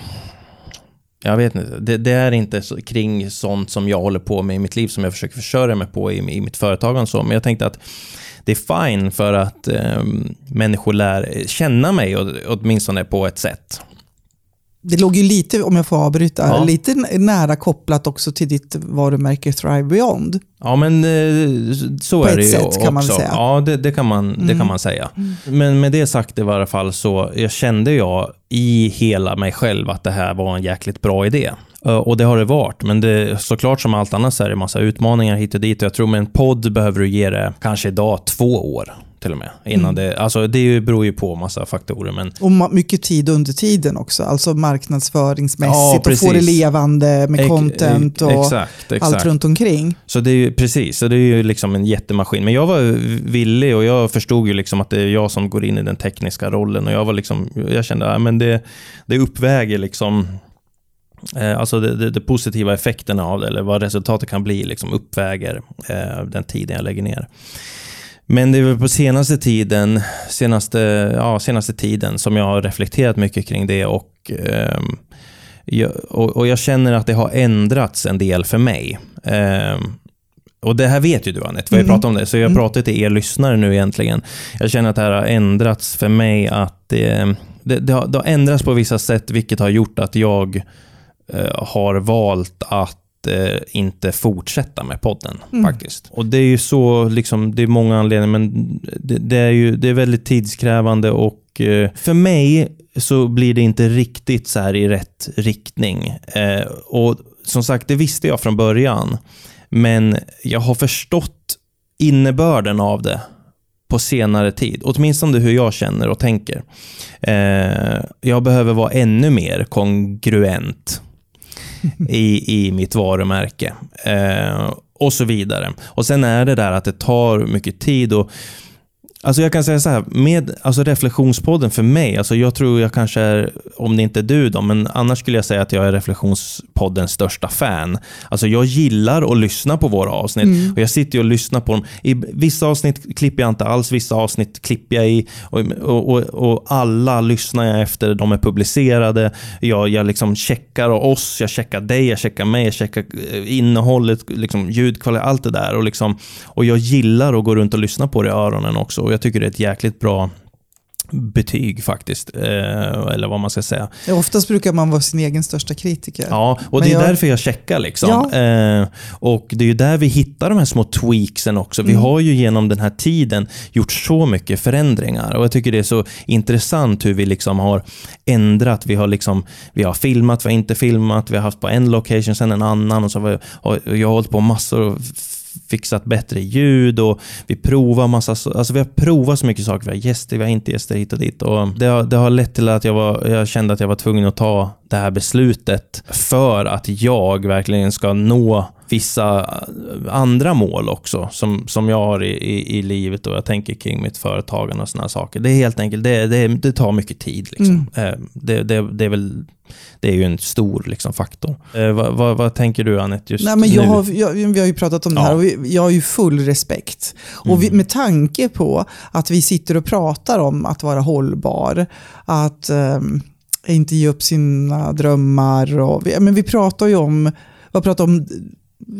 jag vet inte. Det, det är inte så, kring sånt som jag håller på med i mitt liv som jag försöker försörja mig på i, i mitt företag och så. Men jag tänkte att det är fine för att eh, människor lär känna mig åtminstone på ett sätt. Det låg ju lite, om jag får avbryta, Ja. lite nära kopplat också till ditt varumärke Thrive Beyond. Ja, men eh, så På är det ju sätt också. kan man säga. Ja, det, det, kan man, det Mm. kan man säga. Men med det sagt i varje fall så jag kände jag i hela mig själv att det här var en jäkligt bra idé. Eh, Och det har det varit, men det, såklart som allt annat så är det en massa utmaningar hit och dit. Och jag tror med en podd behöver du ge det kanske idag två år till och med. Innan Mm. det, alltså det beror ju på massa faktorer, men Och mycket tid under tiden också, alltså Ja, marknadsföringsmässigt och precis. få det levande med content och exakt, exakt. allt runt omkring. Så det är ju precis, så det är ju liksom en jättemaskin. Men jag var villig och jag förstod ju liksom att det är jag som går in i den tekniska rollen och jag var liksom, jag kände att det, det uppväger liksom eh, Alltså det, det, det positiva effekterna av det, eller vad resultatet kan bli, liksom uppväger eh, den tiden jag lägger ner. Men det är väl på senaste tiden, senaste, ja, senaste tiden som jag har reflekterat mycket kring det och, ehm, jag, och, och jag känner att det har ändrats en del för mig. Ehm, och det här vet ju du Anette, vi har Mm. pratat om det, så jag Mm. pratar till er lyssnare nu egentligen. Jag känner att det här har ändrats för mig, att det, det, det, har, det har ändrats på vissa sätt, vilket har gjort att jag eh, har valt att eh, inte fortsätta med podden Mm. faktiskt. Och det är ju så, liksom, det är många anledningar, men det, det är ju det är väldigt tidskrävande och eh, för mig så blir det inte riktigt så här i rätt riktning. Eh, och som sagt, det visste jag från början, men jag har förstått innebörden av det på senare tid. Åtminstone hur jag känner och tänker. Eh, jag behöver vara ännu mer kongruent i, i mitt varumärke. Eh, och så vidare. Och Sen är det där att det tar mycket tid. och Alltså jag kan säga så här, med alltså Reflektionspodden för mig, alltså jag tror jag kanske är, om det inte är du då, men annars skulle jag säga att jag är Reflektionspoddens största fan. Alltså jag gillar att lyssna på våra avsnitt mm. och jag sitter och lyssnar på dem. I vissa avsnitt klipper jag inte alls, vissa avsnitt klipper jag i och, och, och, och alla lyssnar jag efter de är publicerade. Jag, jag liksom checkar oss, jag checkar dig, jag checkar mig, jag checkar eh, innehållet, liksom ljudkvalitet, allt det där. Och, liksom, och jag gillar att gå runt och lyssna på det i öronen också jag tycker det är ett jäkligt bra betyg faktiskt. Eh, eller vad man ska säga. Ja, oftast brukar man vara sin egen största kritiker. Ja, och Men det är jag... därför jag checkar. Liksom. Ja. Eh, och Det är ju där vi hittar de här små tweaksen också. Vi mm. har ju genom den här tiden gjort så mycket förändringar. Och Jag tycker det är så intressant hur vi liksom har ändrat. Vi har, liksom, vi har filmat, vi har inte filmat, vi har haft på en location, sen en annan. Och så har jag har hållit på massor fixat bättre ljud och vi provar massa, alltså vi har provat så mycket saker. Vi har gäster, vi har inte gäster hit och dit. Och det, har, det har lett till att jag, var, jag kände att jag var tvungen att ta det här beslutet för att jag verkligen ska nå vissa andra mål också som, som jag har i, i, i livet och jag tänker kring mitt företagande och sådana saker. Det är helt enkelt, det, det, det tar mycket tid. Liksom. Mm. Eh, det, det, det, är väl, det är ju en stor liksom, faktor. Eh, vad, vad, vad, tänker du Anette just Nej, men jag nu? Har, jag, vi har ju pratat om det här och vi, jag har ju full respekt. Och vi, mm. med tanke på att vi sitter och pratar om att vara hållbar, att um, inte ge upp sina drömmar. Och vi, men vi pratar ju om, vi pratar om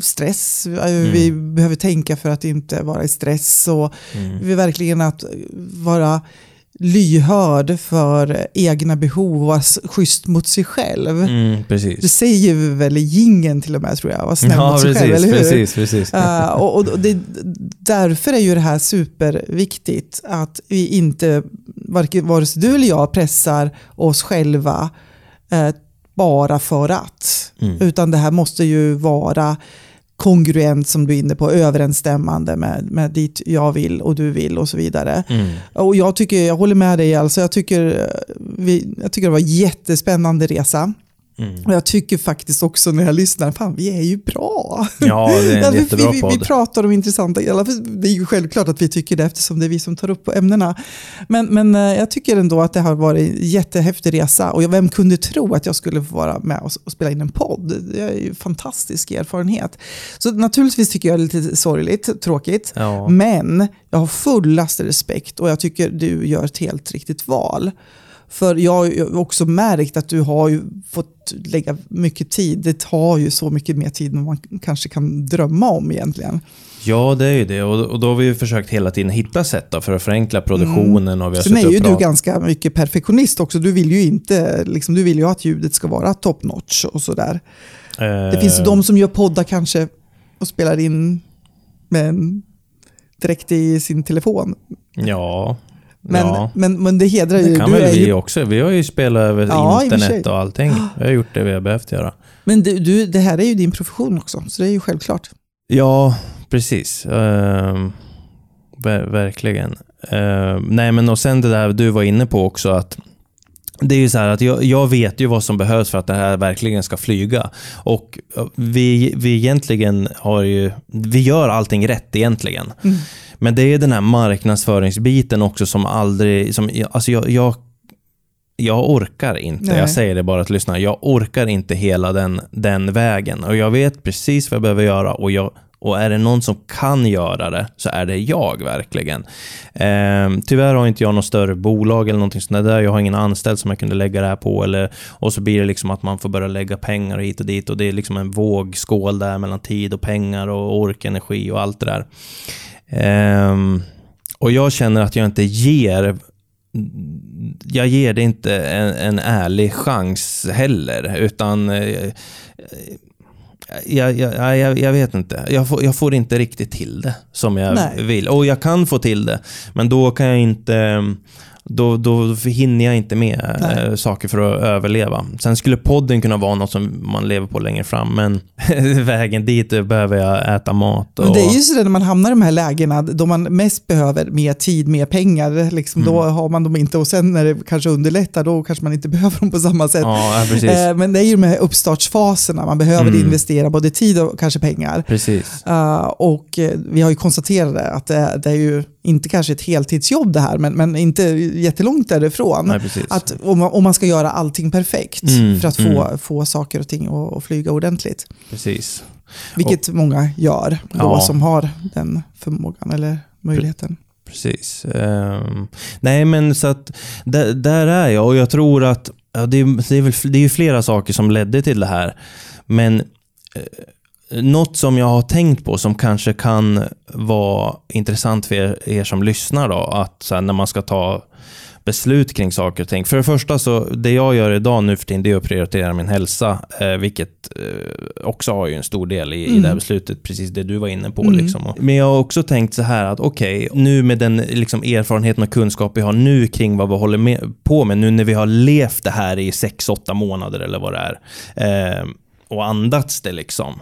stress. Mm. Vi behöver tänka för att inte vara i stress. Och mm. vi verkligen att vara lyhörd för egna behov och vara schysst mot sig själv. Mm, det säger vi väl i gingen till och med tror jag. Var snäll ja, mot sig precis, själv, eller hur? Precis, precis. Uh, och, och det, därför är ju det här superviktigt att vi inte, vare sig du eller jag, pressar oss själva uh, bara för att. Mm. Utan det här måste ju vara kongruent som du är inne på, överensstämmande med, med dit jag vill och du vill och så vidare. Mm. Och jag, tycker, jag håller med dig, alltså, jag, tycker, vi, jag tycker det var en jättespännande resa. Mm. Och jag tycker faktiskt också när jag lyssnar, fan vi är ju bra. Ja, det är en jättebra vi, vi, vi, pratar om intressanta, det är ju självklart att vi tycker det eftersom det är vi som tar upp ämnena. Men, men eh, jag tycker ändå att det har varit en jättehäftig resa och vem kunde tro att jag skulle få vara med och, och spela in en podd? Det är ju en fantastisk erfarenhet. Så naturligtvis tycker jag det är lite sorgligt, tråkigt, ja. men jag har fullaste respekt och jag tycker du gör ett helt riktigt val. För jag har också märkt att du har fått lägga mycket tid. Det tar ju så mycket mer tid än man kanske kan drömma om egentligen. Ja, det är ju det. Och, då har vi försökt hela tiden hitta sätt för att förenkla produktionen. Mm. Och vi har Sen är ju du ganska mycket perfektionist också. Du vill ju inte, liksom, du vill ju att ljudet ska vara top notch och sådär. Eh. Det finns ju de som gör poddar kanske och spelar in med direkt i sin telefon. Ja, men, ja. men, men det hedrar ju... Det kan väl vi ju... också. Vi har ju spelat över ja, internet och allting. Vi har gjort det vi har behövt göra. Men du, du, det här är ju din profession också, så det är ju självklart. Ja, precis. Uh, ver verkligen. Uh, nej, men och sen det där du var inne på också, att det är ju så att jag, jag, vet ju vad som behövs för att det här verkligen ska flyga. Och vi, vi egentligen har ju, vi gör allting rätt egentligen. Mm. Men det är den här marknadsföringsbiten också som aldrig, som, alltså jag, jag jag orkar inte. Nej. Jag säger det bara till lyssna. Jag orkar inte hela den, den vägen. Och jag vet precis vad jag behöver göra och jag och är det någon som kan göra det så är det jag verkligen. Eh, tyvärr har inte jag något större bolag eller någonting sånt där. Jag har ingen anställd som jag kunde lägga det här på. Eller, och så blir det liksom att man får börja lägga pengar hit och dit. Och det är liksom en vågskål där mellan tid och pengar och ork, energi och allt det där. Eh, och jag känner att jag inte ger jag ger det inte en, en ärlig chans heller, utan eh, jag, jag, jag, jag, vet inte. Jag får, jag får inte riktigt till det som jag Nej. vill. Och jag kan få till det, men då kan jag inte... då, då hinner jag inte med Nej. eh, saker för att överleva. Sen skulle podden kunna vara något som man lever på längre fram, men vägen dit eh, behöver jag äta mat. Och, Men det är ju så när man hamnar i de här lägena då man mest behöver mer tid, mer pengar. Liksom, Då Mm. har man dem inte och sen när det kanske underlättar då kanske man inte behöver dem på samma sätt. Ja, ja. Eh, Men det är ju de här uppstartsfaserna, man behöver Mm. investera både tid och kanske pengar. precis. Uh, och eh, vi har ju konstaterat det, att det, det är ju inte kanske ett heltidsjobb det här, men, men inte jättelångt därifrån. Nej, precis. Att om man, om man ska göra allting perfekt Mm, för att få, mm. få saker och ting att att flyga ordentligt. precis. Vilket många gör då Ja. som har den förmågan eller möjligheten. Precis. Ehm, nej, men så att där, där är jag och jag tror att ja, det, är, det, är väl, det är ju flera saker som ledde till det här. Men eh, något som jag har tänkt på som kanske kan vara intressant för er, er som lyssnar då, att så här, när man ska ta beslut kring saker och ting. För det första, så det jag gör idag nu för tiden, det är att prioritera min hälsa, eh, vilket eh, också har ju en stor del i, i Mm. det här beslutet, precis det du var inne på. Mm. Liksom. Men jag har också tänkt så här att okej, nu med den liksom, erfarenheten och kunskap vi har nu kring vad vi håller med, på med, nu när vi har levt det här i 6-8 månader eller vad det är, eh, och andats det liksom,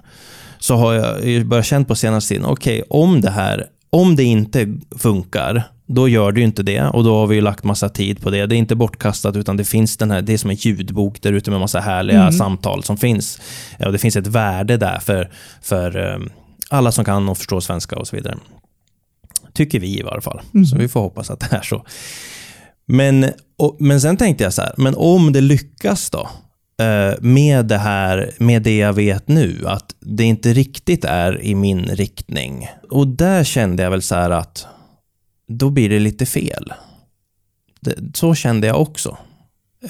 så har jag börjat känna på senaste tiden, okej, om det här, om det inte funkar, då gör det ju inte det och då har vi ju lagt massa tid på det. Det är inte bortkastat utan det finns den här, det är som en ljudbok där ute med massa härliga Mm. samtal som finns. Och det finns ett värde där för, för eh, alla som kan och förstår svenska och så vidare. Tycker vi i varje fall. Mm. Så vi får hoppas att det är så. Men, och, men sen tänkte jag så här, men om det lyckas då? Eh, Med det här, med det jag vet nu, att det inte riktigt är i min riktning. Och där kände jag väl så här att då blir det lite fel. Det, så kände jag också.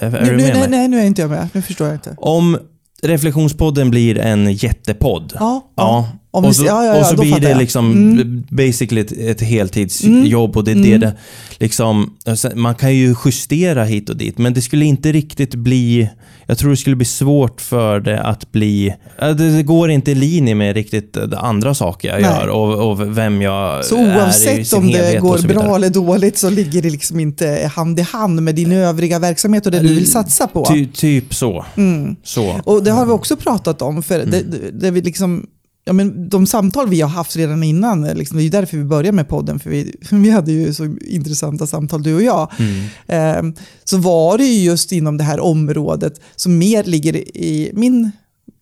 Är, Nu, du med nej, mig? nej, nu är inte jag med. Nu förstår jag inte. Om Reflektionspodden blir en jättepodd. Ja, Ja, Om och vi- så, ja, ja, ja, och så blir det liksom Mm. basically ett, ett heltidsjobb och det är det, Mm. det liksom, sen- man kan ju justera hit och dit, men det skulle inte riktigt bli, jag tror det skulle bli svårt för det att bli, det, går inte i linje med riktigt andra saker jag Nej. gör och, och vem jag Så är i oavsett sin om det går bra eller dåligt så ligger det liksom inte hand i hand med din övriga verksamhet och det du vill satsa på. Ty, typ så. Mm. så. Och det har vi också pratat om, för det, det, det vi liksom, ja, men de samtal vi har haft redan innan, liksom, det är ju därför vi började med podden, för vi, vi hade ju så intressanta samtal du och jag. Mm. Eh, så var det ju just inom det här området som mer ligger i min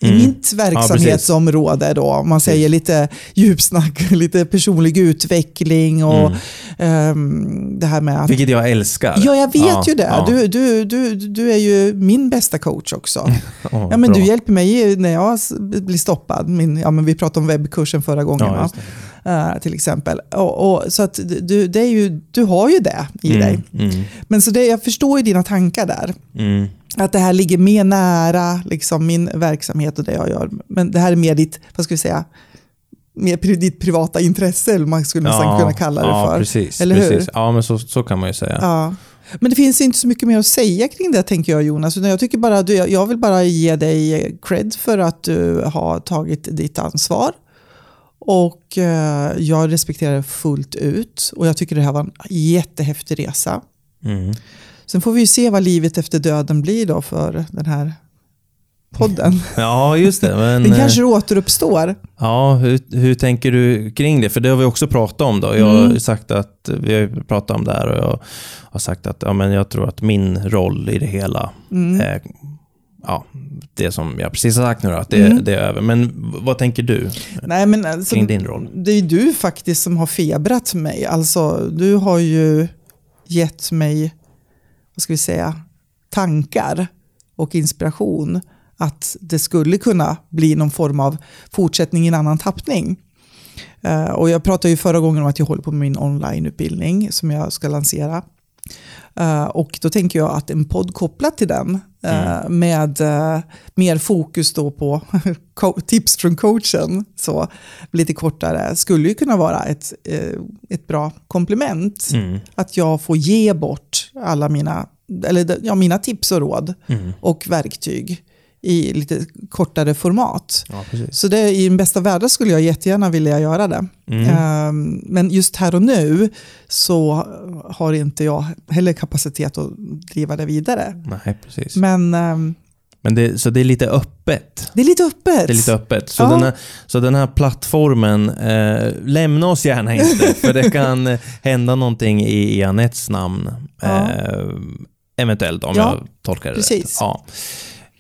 i Mm. mitt verksamhetsområde då, om man säger lite djupsnack, lite personlig utveckling och ehm, det här med att Vilket jag älskar. Ja, jag vet Ja, ju det. ja. Du, du, du, du är ju min bästa coach också. Åh, Ja, men bra. du hjälper mig när jag blir stoppad. Min, ja, men vi pratade om webbkursen förra gången, Ja. Eh, till exempel. Och, och, så att du, det är ju, du har ju det i dig. Mm, mm, Men så det, jag förstår ju dina tankar där. Att det här ligger mer nära liksom, min verksamhet och det jag gör. Men det här är mer ditt, vad ska vi säga, mer ditt privata intresse, eller man skulle nästan kunna kalla det ja, för. Precis, Eller hur? precis. Ja, men så, så kan man ju säga. Ja. Men det finns inte så mycket mer att säga kring det tänker jag Jonas. Utan jag, tycker bara, du, jag vill bara ge dig cred för att du har tagit ditt ansvar. Och eh, jag respekterar det fullt ut. Och jag tycker det här var en jättehäftig resa. Mm. Sen får vi ju se vad livet efter döden blir då för den här podden. Ja, just det. Men, Den eh, kanske återuppstår. Ja, hur, hur tänker du kring det? För det har vi också pratat om. Då. Jag har Mm. sagt att, vi har pratat om det här och jag har sagt att ja, men jag tror att min roll i det hela Mm. är ja, det som jag precis har sagt nu, då, att det, Mm. det är över. Men vad tänker du Nej, men alltså, kring din roll? Det är du faktiskt som har febrat mig. Alltså, du har ju gett mig, vad ska vi säga, tankar och inspiration att det skulle kunna bli någon form av fortsättning i en annan tappning. Eh, och jag pratade ju förra gången om att jag håller på med min onlineutbildning som jag ska lansera. Eh, och då tänker jag att en podd kopplat till den eh, med eh, mer fokus då på tips från coachen, så lite kortare, skulle ju kunna vara ett, ett bra komplement. Mm. Att jag får ge bort alla mina, eller ja, mina tips och råd Mm. och verktyg i lite kortare format. Ja. Så det, i den bästa världen skulle jag jättegärna vilja göra det. Mm. Ehm, men just här och nu så har inte jag heller kapacitet att driva det vidare. Nej, precis. Men, Men ehm, det, så det är lite öppet. det är lite öppet. Det är lite öppet. Så, Ja. den, här, så den här plattformen, eh, lämna oss gärna inte, för det kan eh, hända någonting i, i Anettes namn. Ja. Eh, eventuellt, om Ja, jag tolkar det precis. rätt. Ja.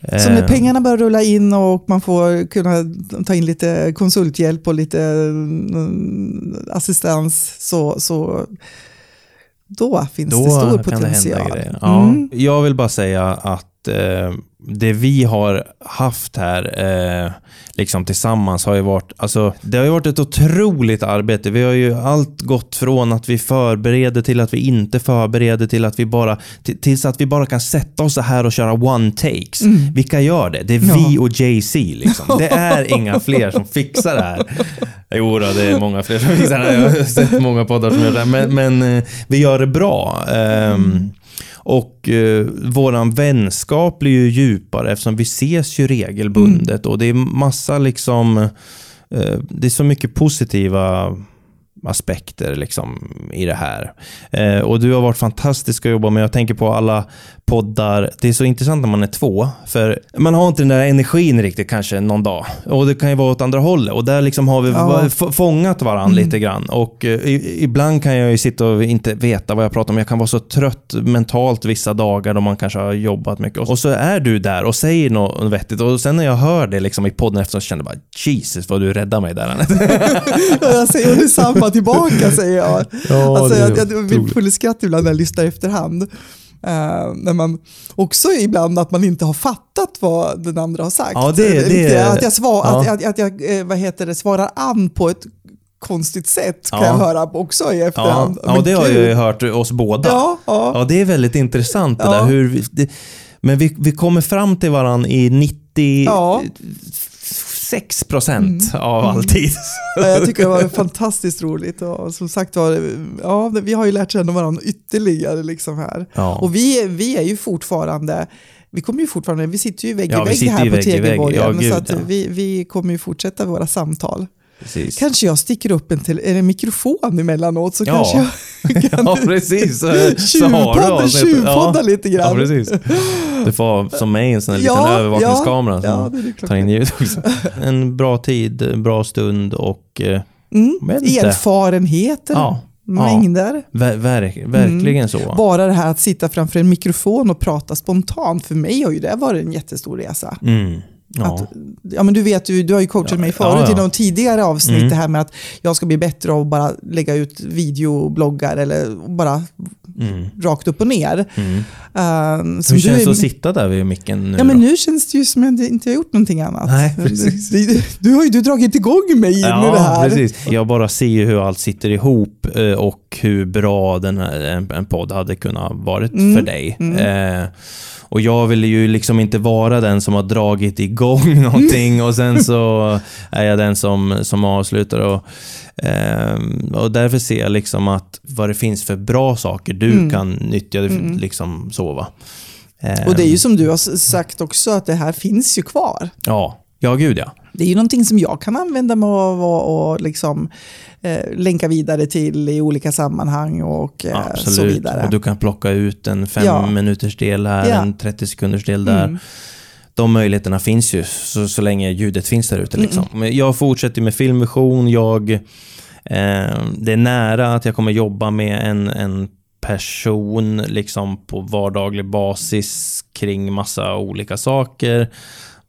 Så när Eh, pengarna börjar rulla in och man får kunna ta in lite konsulthjälp och lite mm, assistans så, så då finns det stor Då det potential. hända grejer. Ja. Mm. Jag vill bara säga att eh, det vi har haft här eh, liksom tillsammans har ju varit, alltså det har varit ett otroligt arbete. Vi har ju allt gått från att vi förbereder till att vi inte förbereder till att vi bara, till, tills att vi bara kan sätta oss så här och köra one takes. Vilka gör det? Det är vi Ja. och Jay-Z liksom. Det är inga fler som fixar det här. Jo då, det är många fler som fixar det här. Jag har sett många poddar som gör det. Men, men eh, vi gör det bra. Ehm, och eh, våran vänskap blir ju djupare eftersom vi ses ju regelbundet och det är massa liksom, eh, det är så mycket positiva aspekter liksom i det här. Eh, och du har varit fantastisk att jobba med. Jag tänker på alla poddar. Det är så intressant när man är två, för man har inte den där energin riktigt kanske någon dag. Och det kan ju vara åt andra hållet. Och där liksom har vi Ja. fångat varandra lite grann. Och eh, ibland kan jag ju sitta och inte veta vad jag pratar om. Jag kan vara så trött mentalt vissa dagar då man kanske har jobbat mycket. Och så är du där och säger något vettigt. Och sen när jag hör det liksom i podden efter så känner jag bara Jesus vad du räddar mig där Anette. jag säger detsamma komma tillbaka säger jag. Ja, alltså, jag, jag, blir full i skratt ibland när jag lyssnar efterhand. Uh, när man, också ibland att man inte har fattat vad den andra har sagt. Ja, det, det, att jag, svar, ja. att, att, jag eh, vad heter det, svarar an på ett konstigt sätt kan ja. jag höra också i efterhand. Ja, ja det har jag ju hört oss båda. Ja, ja. ja det är väldigt intressant det där. Hur vi, det, men vi, vi kommer fram till varandra i 90 6 procent mm. av mm. all tid. Ja, jag tycker det var fantastiskt roligt och som sagt var, ja, vi har ju lärt känna varandra ytterligare liksom här. Ja. Och vi, vi är ju fortfarande vi kommer ju fortfarande, vi sitter ju vägg i ja, vägg här på Tegelborgen, ja, så vi, vi kommer ju fortsätta våra samtal. Precis. Kanske jag sticker upp en, till, en mikrofon emellanåt så Ja. kanske jag kan Ja, precis. Tjuvpodda, tjuvpodda lite Ja, grann. precis. Du får som mig en sån här liten Ja, övervakningskamera ja, som tar in ljud också. En bra tid, en bra stund och eh, Mm. Erfarenheter, ja, mängder. ver, ver, verkligen så. Bara det här att sitta framför en mikrofon och prata spontant, för mig har ju det varit en jättestor resa. Mm. Ja. Att, ja, men du vet ju, du har ju coachat mig förut Ja, ja. i någon tidigare avsnitt, Mm. det här med att jag ska bli bättre av att bara lägga ut videobloggar eller bara Mm. rakt upp och ner. Mm. Uh, Hur känns du, det att sitta där vid micken nu Ja, men då? nu känns det ju som att jag inte har gjort någonting annat. Nej, precis. Du, du har ju du dragit igång mig in i det här. precis. Jag bara ser hur allt sitter ihop eh, och hur bra den här, en, podd hade kunnat varit Mm, för dig. Eh, och jag vill ju liksom inte vara den som har dragit igång någonting och sen så är jag den som, som avslutar. Och, ehm, och därför ser jag liksom att vad det finns för bra saker du Mm. kan nyttja, liksom så va. Och det är Ehm, ju som du har sagt också, att det här finns ju kvar. Ja, ja gud ja. Det är ju någonting som jag kan använda mig av och, och liksom, eh, länka vidare till i olika sammanhang och eh, så vidare. Och du kan plocka ut en fem Ja. minuters del här, Ja. en 30 sekunders del där. Mm. De möjligheterna finns ju så, så länge ljudet finns där ute. Liksom. Men jag fortsätter med filmvision. Jag, eh, det är nära att jag kommer jobba med en, en person liksom på vardaglig basis kring massa olika saker.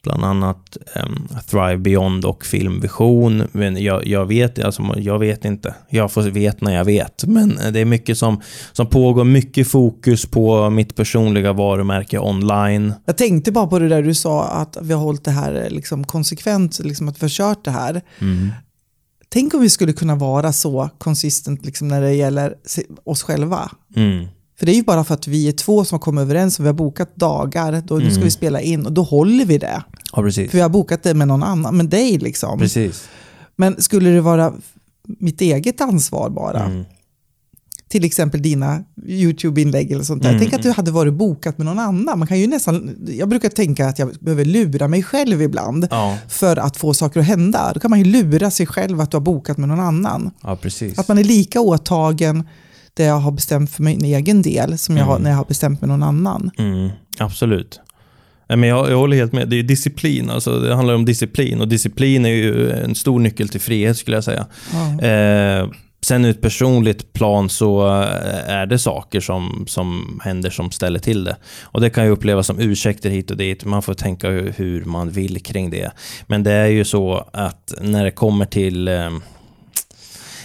Bland annat em, Thrive Beyond och filmvision. Men jag, jag, vet, alltså, jag vet inte. Jag får vet när jag vet. Men det är mycket som, som pågår. Mycket fokus på mitt personliga varumärke online. Jag tänkte bara på det där du sa att vi har hållit det här eh, liksom konsekvent, liksom att vi har kört det här. Mm. Tänk om vi skulle kunna vara så konsistent liksom när det gäller oss själva. Mm. För det är ju bara för att vi är två som har kommit överens och vi har bokat dagar, då, nu ska Mm. vi spela in och då håller vi det. Ja, precis. För vi har bokat det med någon annan, med dig liksom. Precis. Men skulle det vara mitt eget ansvar bara, Mm. till exempel dina YouTube-inlägg eller sånt där. Mm. Tänk att du hade varit bokat med någon annan. Man kan ju nästan, jag brukar tänka att jag behöver lura mig själv ibland Ja, för att få saker att hända. Då kan man ju lura sig själv att du har bokat med någon annan. ja precis. Att man är lika åtagen det jag har bestämt för min egen del som jag har, Mm. när jag har bestämt med någon annan. Mm, absolut. Men jag, jag håller helt med. Det är disciplin. Alltså, det handlar om disciplin och disciplin är ju en stor nyckel till frihet skulle jag säga. Ja. Eh, sen ur ett personligt plan så eh, är det saker som, som händer som ställer till det. Och det kan ju upplevas som ursäkter hit och dit. Man får tänka hur, hur man vill kring det. Men det är ju så att när det kommer till eh,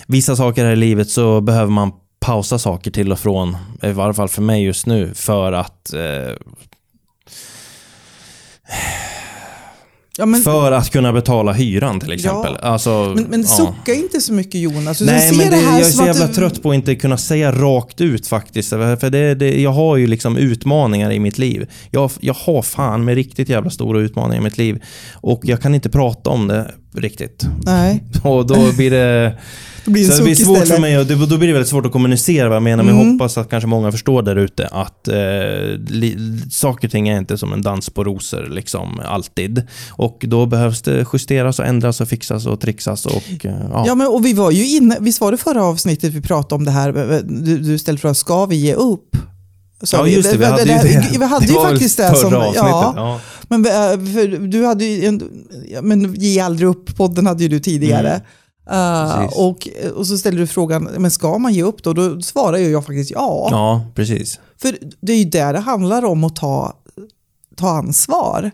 vissa saker här i livet så behöver man pausa saker till och från. I varje fall för mig just nu. För att eh, Ja, men, För att kunna betala hyran till exempel. Alltså, men, men ja. sucka inte så mycket Jonas. Du Nej, men det, här jag är så att jävla du- trött på att inte kunna säga rakt ut faktiskt. För det, det, jag har ju liksom utmaningar i mitt liv. Jag, jag har fan med riktigt jävla stora utmaningar i mitt liv. Och jag kan inte prata om det riktigt. Nej, Och då blir det... det blir en så det blir svårt istället. för mig och det, då blir det väldigt svårt att kommunicera vad jag menar. Men jag Mm. hoppas att kanske många förstår där ute att eh, li, saker och ting är inte som en dans på rosor liksom alltid. Och då behövs det justeras och ändras och fixas och trixas och eh, ja. Ja, men, och vi var ju inne, visst var det förra avsnittet vi pratade om det här, du, du ställde frågan, ska vi ge upp? Sa Ja just det, vi hade ju det. Vi hade det ju faktiskt det som... avsnittet. Ja, Ja. men du hade ju men Ge aldrig upp-podden hade ju du tidigare. Mm. Uh, och, och så ställde du frågan, men ska man ge upp då? Då svarar ju jag faktiskt ja. ja, precis. För det är ju där det handlar om att ta, ta ansvar.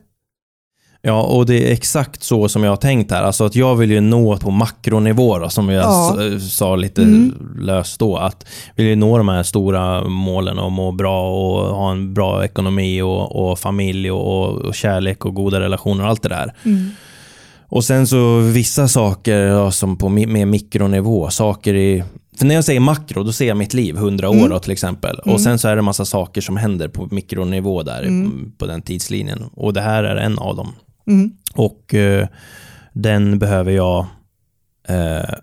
Ja, och det är exakt så som jag har tänkt här. Alltså att jag vill ju nå på makronivå då, som jag Ja. s- sa lite Mm. löst då. Att vill ju nå de här stora målen och må bra och ha en bra ekonomi och, och familj och, och kärlek och goda relationer och allt det där. Och sen så vissa saker ja, som på mer mikronivå, saker i för när jag säger makro, då ser jag mitt liv, 100 år Mm. då, till exempel. Och sen så är det massa saker som händer på mikronivå där, på den tidslinjen. Och det här är en av dem. Mm. Och eh, den behöver jag eh,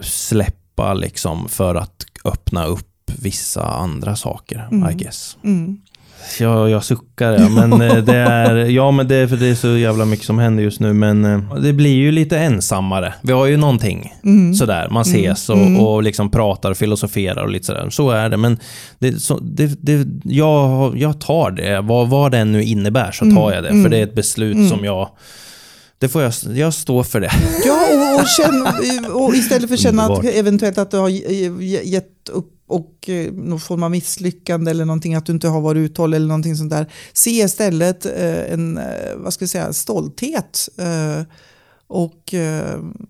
släppa liksom för att öppna upp vissa andra saker, I Mm. guess. Mm. Jag, suckar ja, men eh, det är, ja men det är för det är så jävla mycket som händer just nu men eh, det blir ju lite ensammare. Vi har ju någonting Mm. sådär, man ses och, Mm. och liksom pratar och filosoferar och lite sådär. Så är det, men det, så, det, det, jag, jag tar det. Vad, vad det nu innebär så tar jag det. Mm. För det är ett beslut som jag, det får jag, jag står för det. Ja, och, och, känn, och istället för att känna att eventuellt att du har ge- ge- gett upp och eh, någon form av misslyckande eller någonting, att du inte har varit uthållig eller någonting sånt där. Se istället eh, en, eh, vad ska jag säga, stolthet eh, och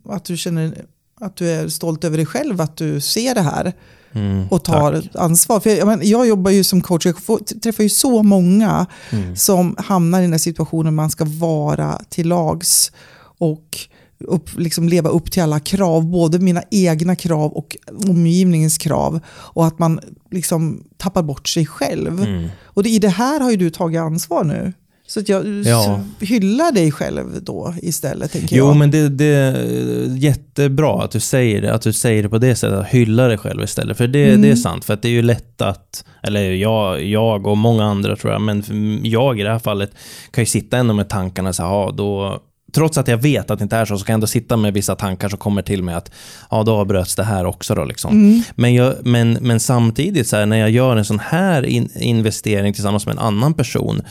att du känner att du är stolt över dig själv, att du ser det här Mm, och tar tack. ansvar. För jag, men, jag jobbar ju som coach, jag får, träffar ju så många Mm. som hamnar i den här situationen man ska vara till lags och upp, liksom leva upp till alla krav, både mina egna krav och omgivningens krav. Och att man liksom tappar bort sig själv. Mm. Och det, i det här har ju du tagit ansvar nu. Så att jag Ja. hyllar dig själv då istället, tänker Jo, jag. men det, det är jättebra att du säger det. Att du säger det på det sättet, att hylla dig själv istället. För det, Mm. det är sant, för att det är ju lätt att, eller jag, jag och många andra tror jag, men jag i det här fallet kan ju sitta ändå med tankarna så här, då Trots att jag vet att det inte är så, så kan jag ändå sitta med vissa tankar som kommer till mig att ja, då avbröts det här också. Då, liksom. Mm. men, jag, men, men samtidigt, så här, när jag gör en sån här in, investering tillsammans med en annan person.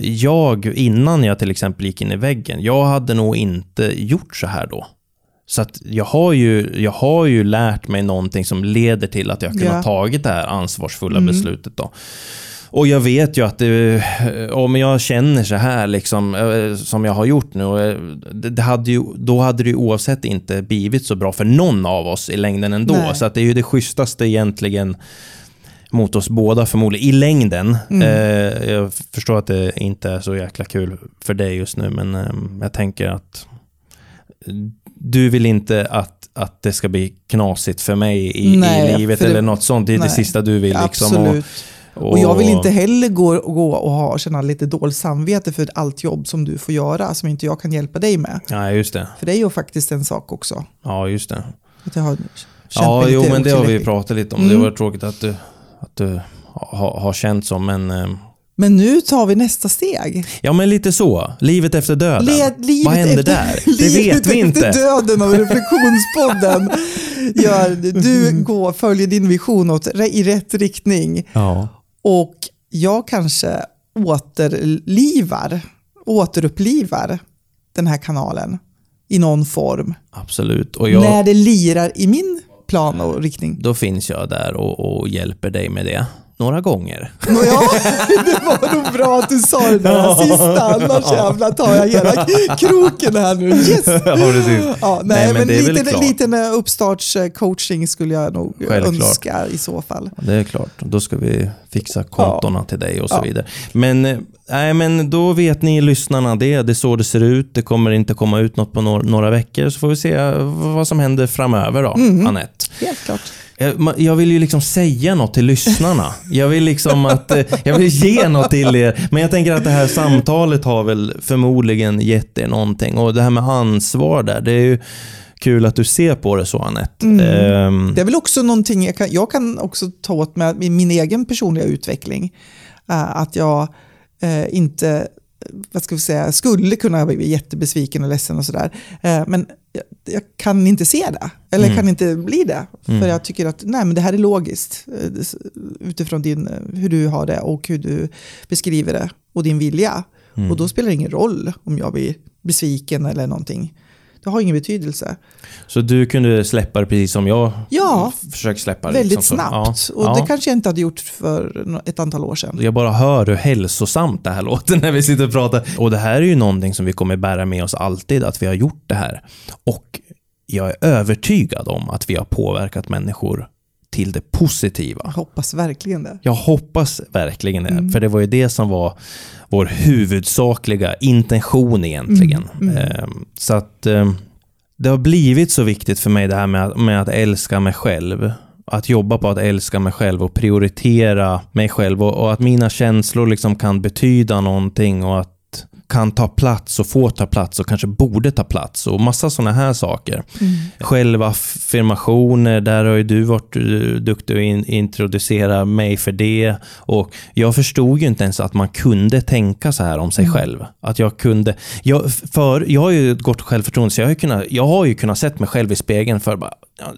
Jag, innan jag till exempel gick in i väggen, jag hade nog inte gjort så här då. Så att jag har, ju, jag har ju lärt mig någonting som leder till att jag kunnat Ja. tagit det här ansvarsfulla Mm. beslutet. Då. Och jag vet ju att det, om jag känner så här liksom, eh, som jag har gjort nu, eh, det, det hade ju, då hade det ju oavsett inte blivit så bra för någon av oss i längden ändå. Nej. Så att det är ju det schysstaste egentligen mot oss båda förmodligen, i längden. Mm. Eh, jag förstår att det inte är så jäkla kul för dig just nu, men eh, jag tänker att du vill inte att, att det ska bli knasigt för mig i, Nej, i livet för det- eller något sånt. Det är det nej, sista du vill. Liksom, Absolut. och, Och jag vill inte heller gå, gå och ha, känna lite dåligt samvete för allt jobb som du får göra som inte jag kan hjälpa dig med. Nej, just det. För det är ju faktiskt en sak också. Ja, just det. Att jag har känt Ja, jo men det har vi pratat lite om. Mm. Det var tråkigt att du, att du har, har känt så, men... eh, Men nu tar vi nästa steg. Ja, men lite så. Livet efter döden. Le- livet Vad händer efter, där? Det livet vet vi inte. efter döden av Reflektionspodden. Gör, du går, följer din vision åt, i rätt riktning Ja. Och jag kanske återlivar, återupplivar den här kanalen i någon form. Absolut. Jag, När det lirar i min plan och riktning. då finns jag där och, och hjälper dig med det. Några gånger. Ja, det var nog bra att du sa det där sista, annars jävlar tar jag hela kroken här nu. Yes! ja, precis. Ja, nej, Nej, men men, det är liten eh, uppstartscoaching skulle jag nog Självklart. önska i så fall. Det är klart. Då ska vi fixa kontona till dig och så Ja. vidare. Men, eh, nej, men då vet ni lyssnarna det. Det är så det ser ut. Det kommer inte komma ut något på några, några veckor. Så får vi se vad som händer framöver då, Mm. Anette. Helt klart. Jag, ma- jag vill ju liksom säga något till lyssnarna. Jag vill liksom att, eh, jag vill ge något till er. Men jag tänker att det här samtalet har väl förmodligen gett er någonting. Och det här med ansvar där, det är ju kul att du ser på det så Anette. Mm. Ehm, Det är väl också någonting jag kan, jag kan också ta åt mig i min egen personliga utveckling. Eh, att jag eh, inte, vad ska vi säga, skulle kunna bli jättebesviken och ledsen och sådär. Eh, men jag, jag kan inte se det, eller Mm. kan inte bli det. Mm. För jag tycker att nej, men det här är logiskt eh, utifrån din, eh, hur du har det och hur du beskriver det och din vilja. Mm. Och då spelar det ingen roll om jag blir besviken eller någonting. Det har ingen betydelse. Så du kunde släppa det precis som jag Ja, f- försöker släppa det. Väldigt liksom. Snabbt. Ja, Och ja. det kanske jag inte hade gjort för ett antal år sedan. Jag bara hör hur hälsosamt det här låter när vi sitter och pratar. Och det här är ju någonting som vi kommer bära med oss alltid, att vi har gjort det här. Och jag är övertygad om att vi har påverkat människor till det positiva. Jag hoppas verkligen det. Jag hoppas verkligen det, Mm. för det var ju det som var vår huvudsakliga intention egentligen. Mm, mm. Ehm, Så att ehm, det har blivit så viktigt för mig det här med att, med att älska mig själv. Att jobba på att älska mig själv och prioritera mig själv och, och att mina känslor liksom kan betyda någonting och att kan ta plats och få ta plats och kanske borde ta plats och massa sådana här saker. Mm. Självaffirmationer, där har ju du varit duktig att in, introducera mig för det. Och jag förstod ju inte ens att man kunde tänka så här om sig Mm. själv. Att jag kunde, jag, för, jag har ju ett gott självförtroende, så jag har ju kunnat, jag har ju kunnat sett mig själv i spegeln för bara, ja,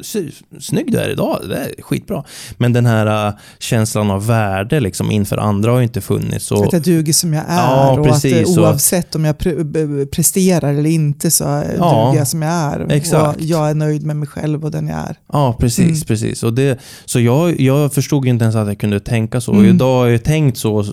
snygg du är idag, det är skitbra. Men den här äh, känslan av värde liksom inför andra har ju inte funnits. Och, Att jag duger som jag är Ja, och att precis, och- oavsett om jag pre- b- presterar eller inte så Ja, duger jag som jag är. exakt. Och jag är nöjd med mig själv och den jag är. Ja, precis. Mm. precis. Och det, så jag, jag förstod inte ens att jag kunde tänka så. Och Mm. idag har jag tänkt så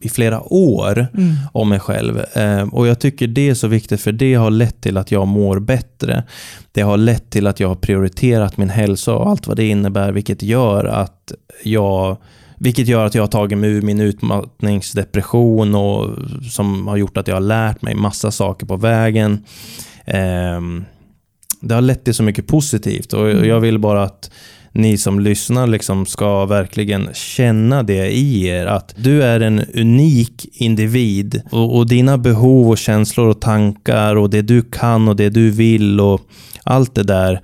i flera år Mm. om mig själv. Eh, och jag tycker det är så viktigt för det har lett till att jag mår bättre. Det har lett till att jag har prioriterat min hälsa och allt vad det innebär, vilket gör att jag vilket gör att jag har tagit mig ur min utmattningsdepression och som har gjort att jag har lärt mig massa saker på vägen. Ehm, det har lett till så mycket positivt och Mm. jag vill bara att ni som lyssnar liksom ska verkligen känna det i er. Att du är en unik individ och, och dina behov och känslor och tankar och det du kan och det du vill och allt det där.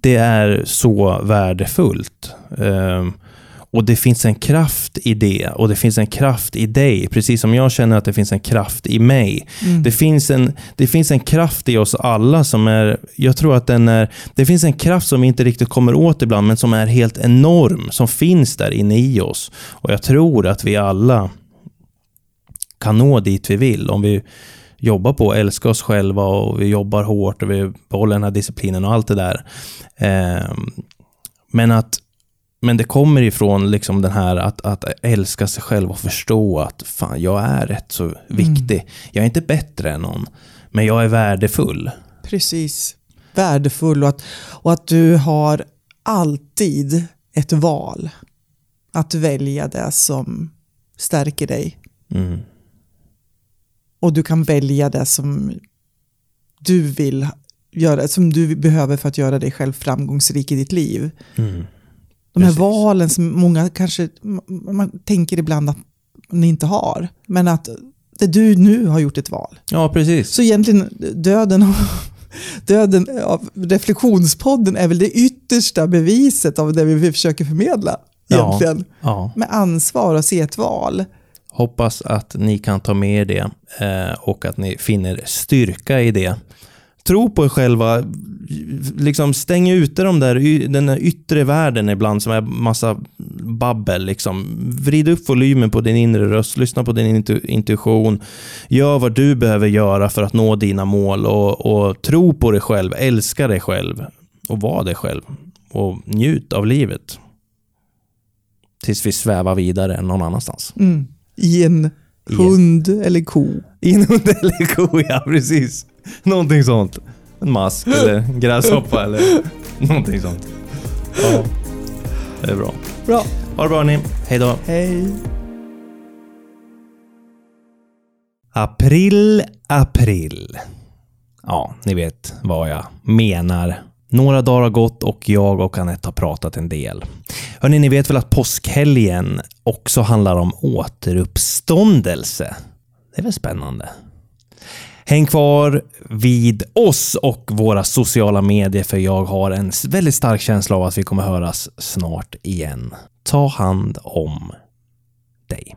Det är så värdefullt. Ehm, och det finns en kraft i det och det finns en kraft i dig. Precis som jag känner att det finns en kraft i mig. Mm. Det finns, en, det finns en kraft i oss alla som är, jag tror att den är, det finns en kraft som vi inte riktigt kommer åt ibland, men som är helt enorm, som finns där inne i oss. Och jag tror att vi alla kan nå dit vi vill om vi jobbar på att älska oss själva och vi jobbar hårt och vi behåller den här disciplinen och allt det där. Ehm, men att men det kommer ifrån liksom den här att, att älska sig själv och förstå att fan, jag är rätt så viktig. Jag är inte bättre än någon, men jag är värdefull. Precis. Värdefull och att, och att du har alltid ett val. Att välja det som stärker dig. Mm. Och du kan välja det som du vill göra, som du behöver för att göra dig själv framgångsrik i ditt liv. Mm. De här Precis. valen som många kanske, man tänker ibland att ni inte har. Men att det du nu har gjort ett val. Ja, precis. Så egentligen döden, Döden av Reflektionspodden är väl det yttersta beviset av det vi försöker förmedla. Egentligen. Ja, ja. Med ansvar och se ett val. Hoppas att ni kan ta med er det eh, och att ni finner styrka i det. Tro på er själva. Liksom stäng ute de där, den där yttre världen ibland som är massa babbel. Liksom. Vrid upp volymen på din inre röst, lyssna på din intu- intuition. Gör vad du behöver göra för att nå dina mål och, och tro på dig själv, älska dig själv och var dig själv. Och njut av livet. Tills vi svävar vidare någon annanstans. Mm. I en I en- hund eller ko. I en hund eller ko, ja precis. Någonting sånt. En mask eller en gräshoppa eller någonting sånt. Ja, det är bra. Bra. Ha det bra ni. Hej då. Hej. April, april. Ja, ni vet vad jag menar. Några dagar har gått och jag och Anette har pratat en del. Hörrni, ni vet väl att påskhelgen också handlar om återuppståndelse? Det är väl spännande? Häng kvar vid oss och våra sociala medier för jag har en väldigt stark känsla av att vi kommer höras snart igen. Ta hand om dig.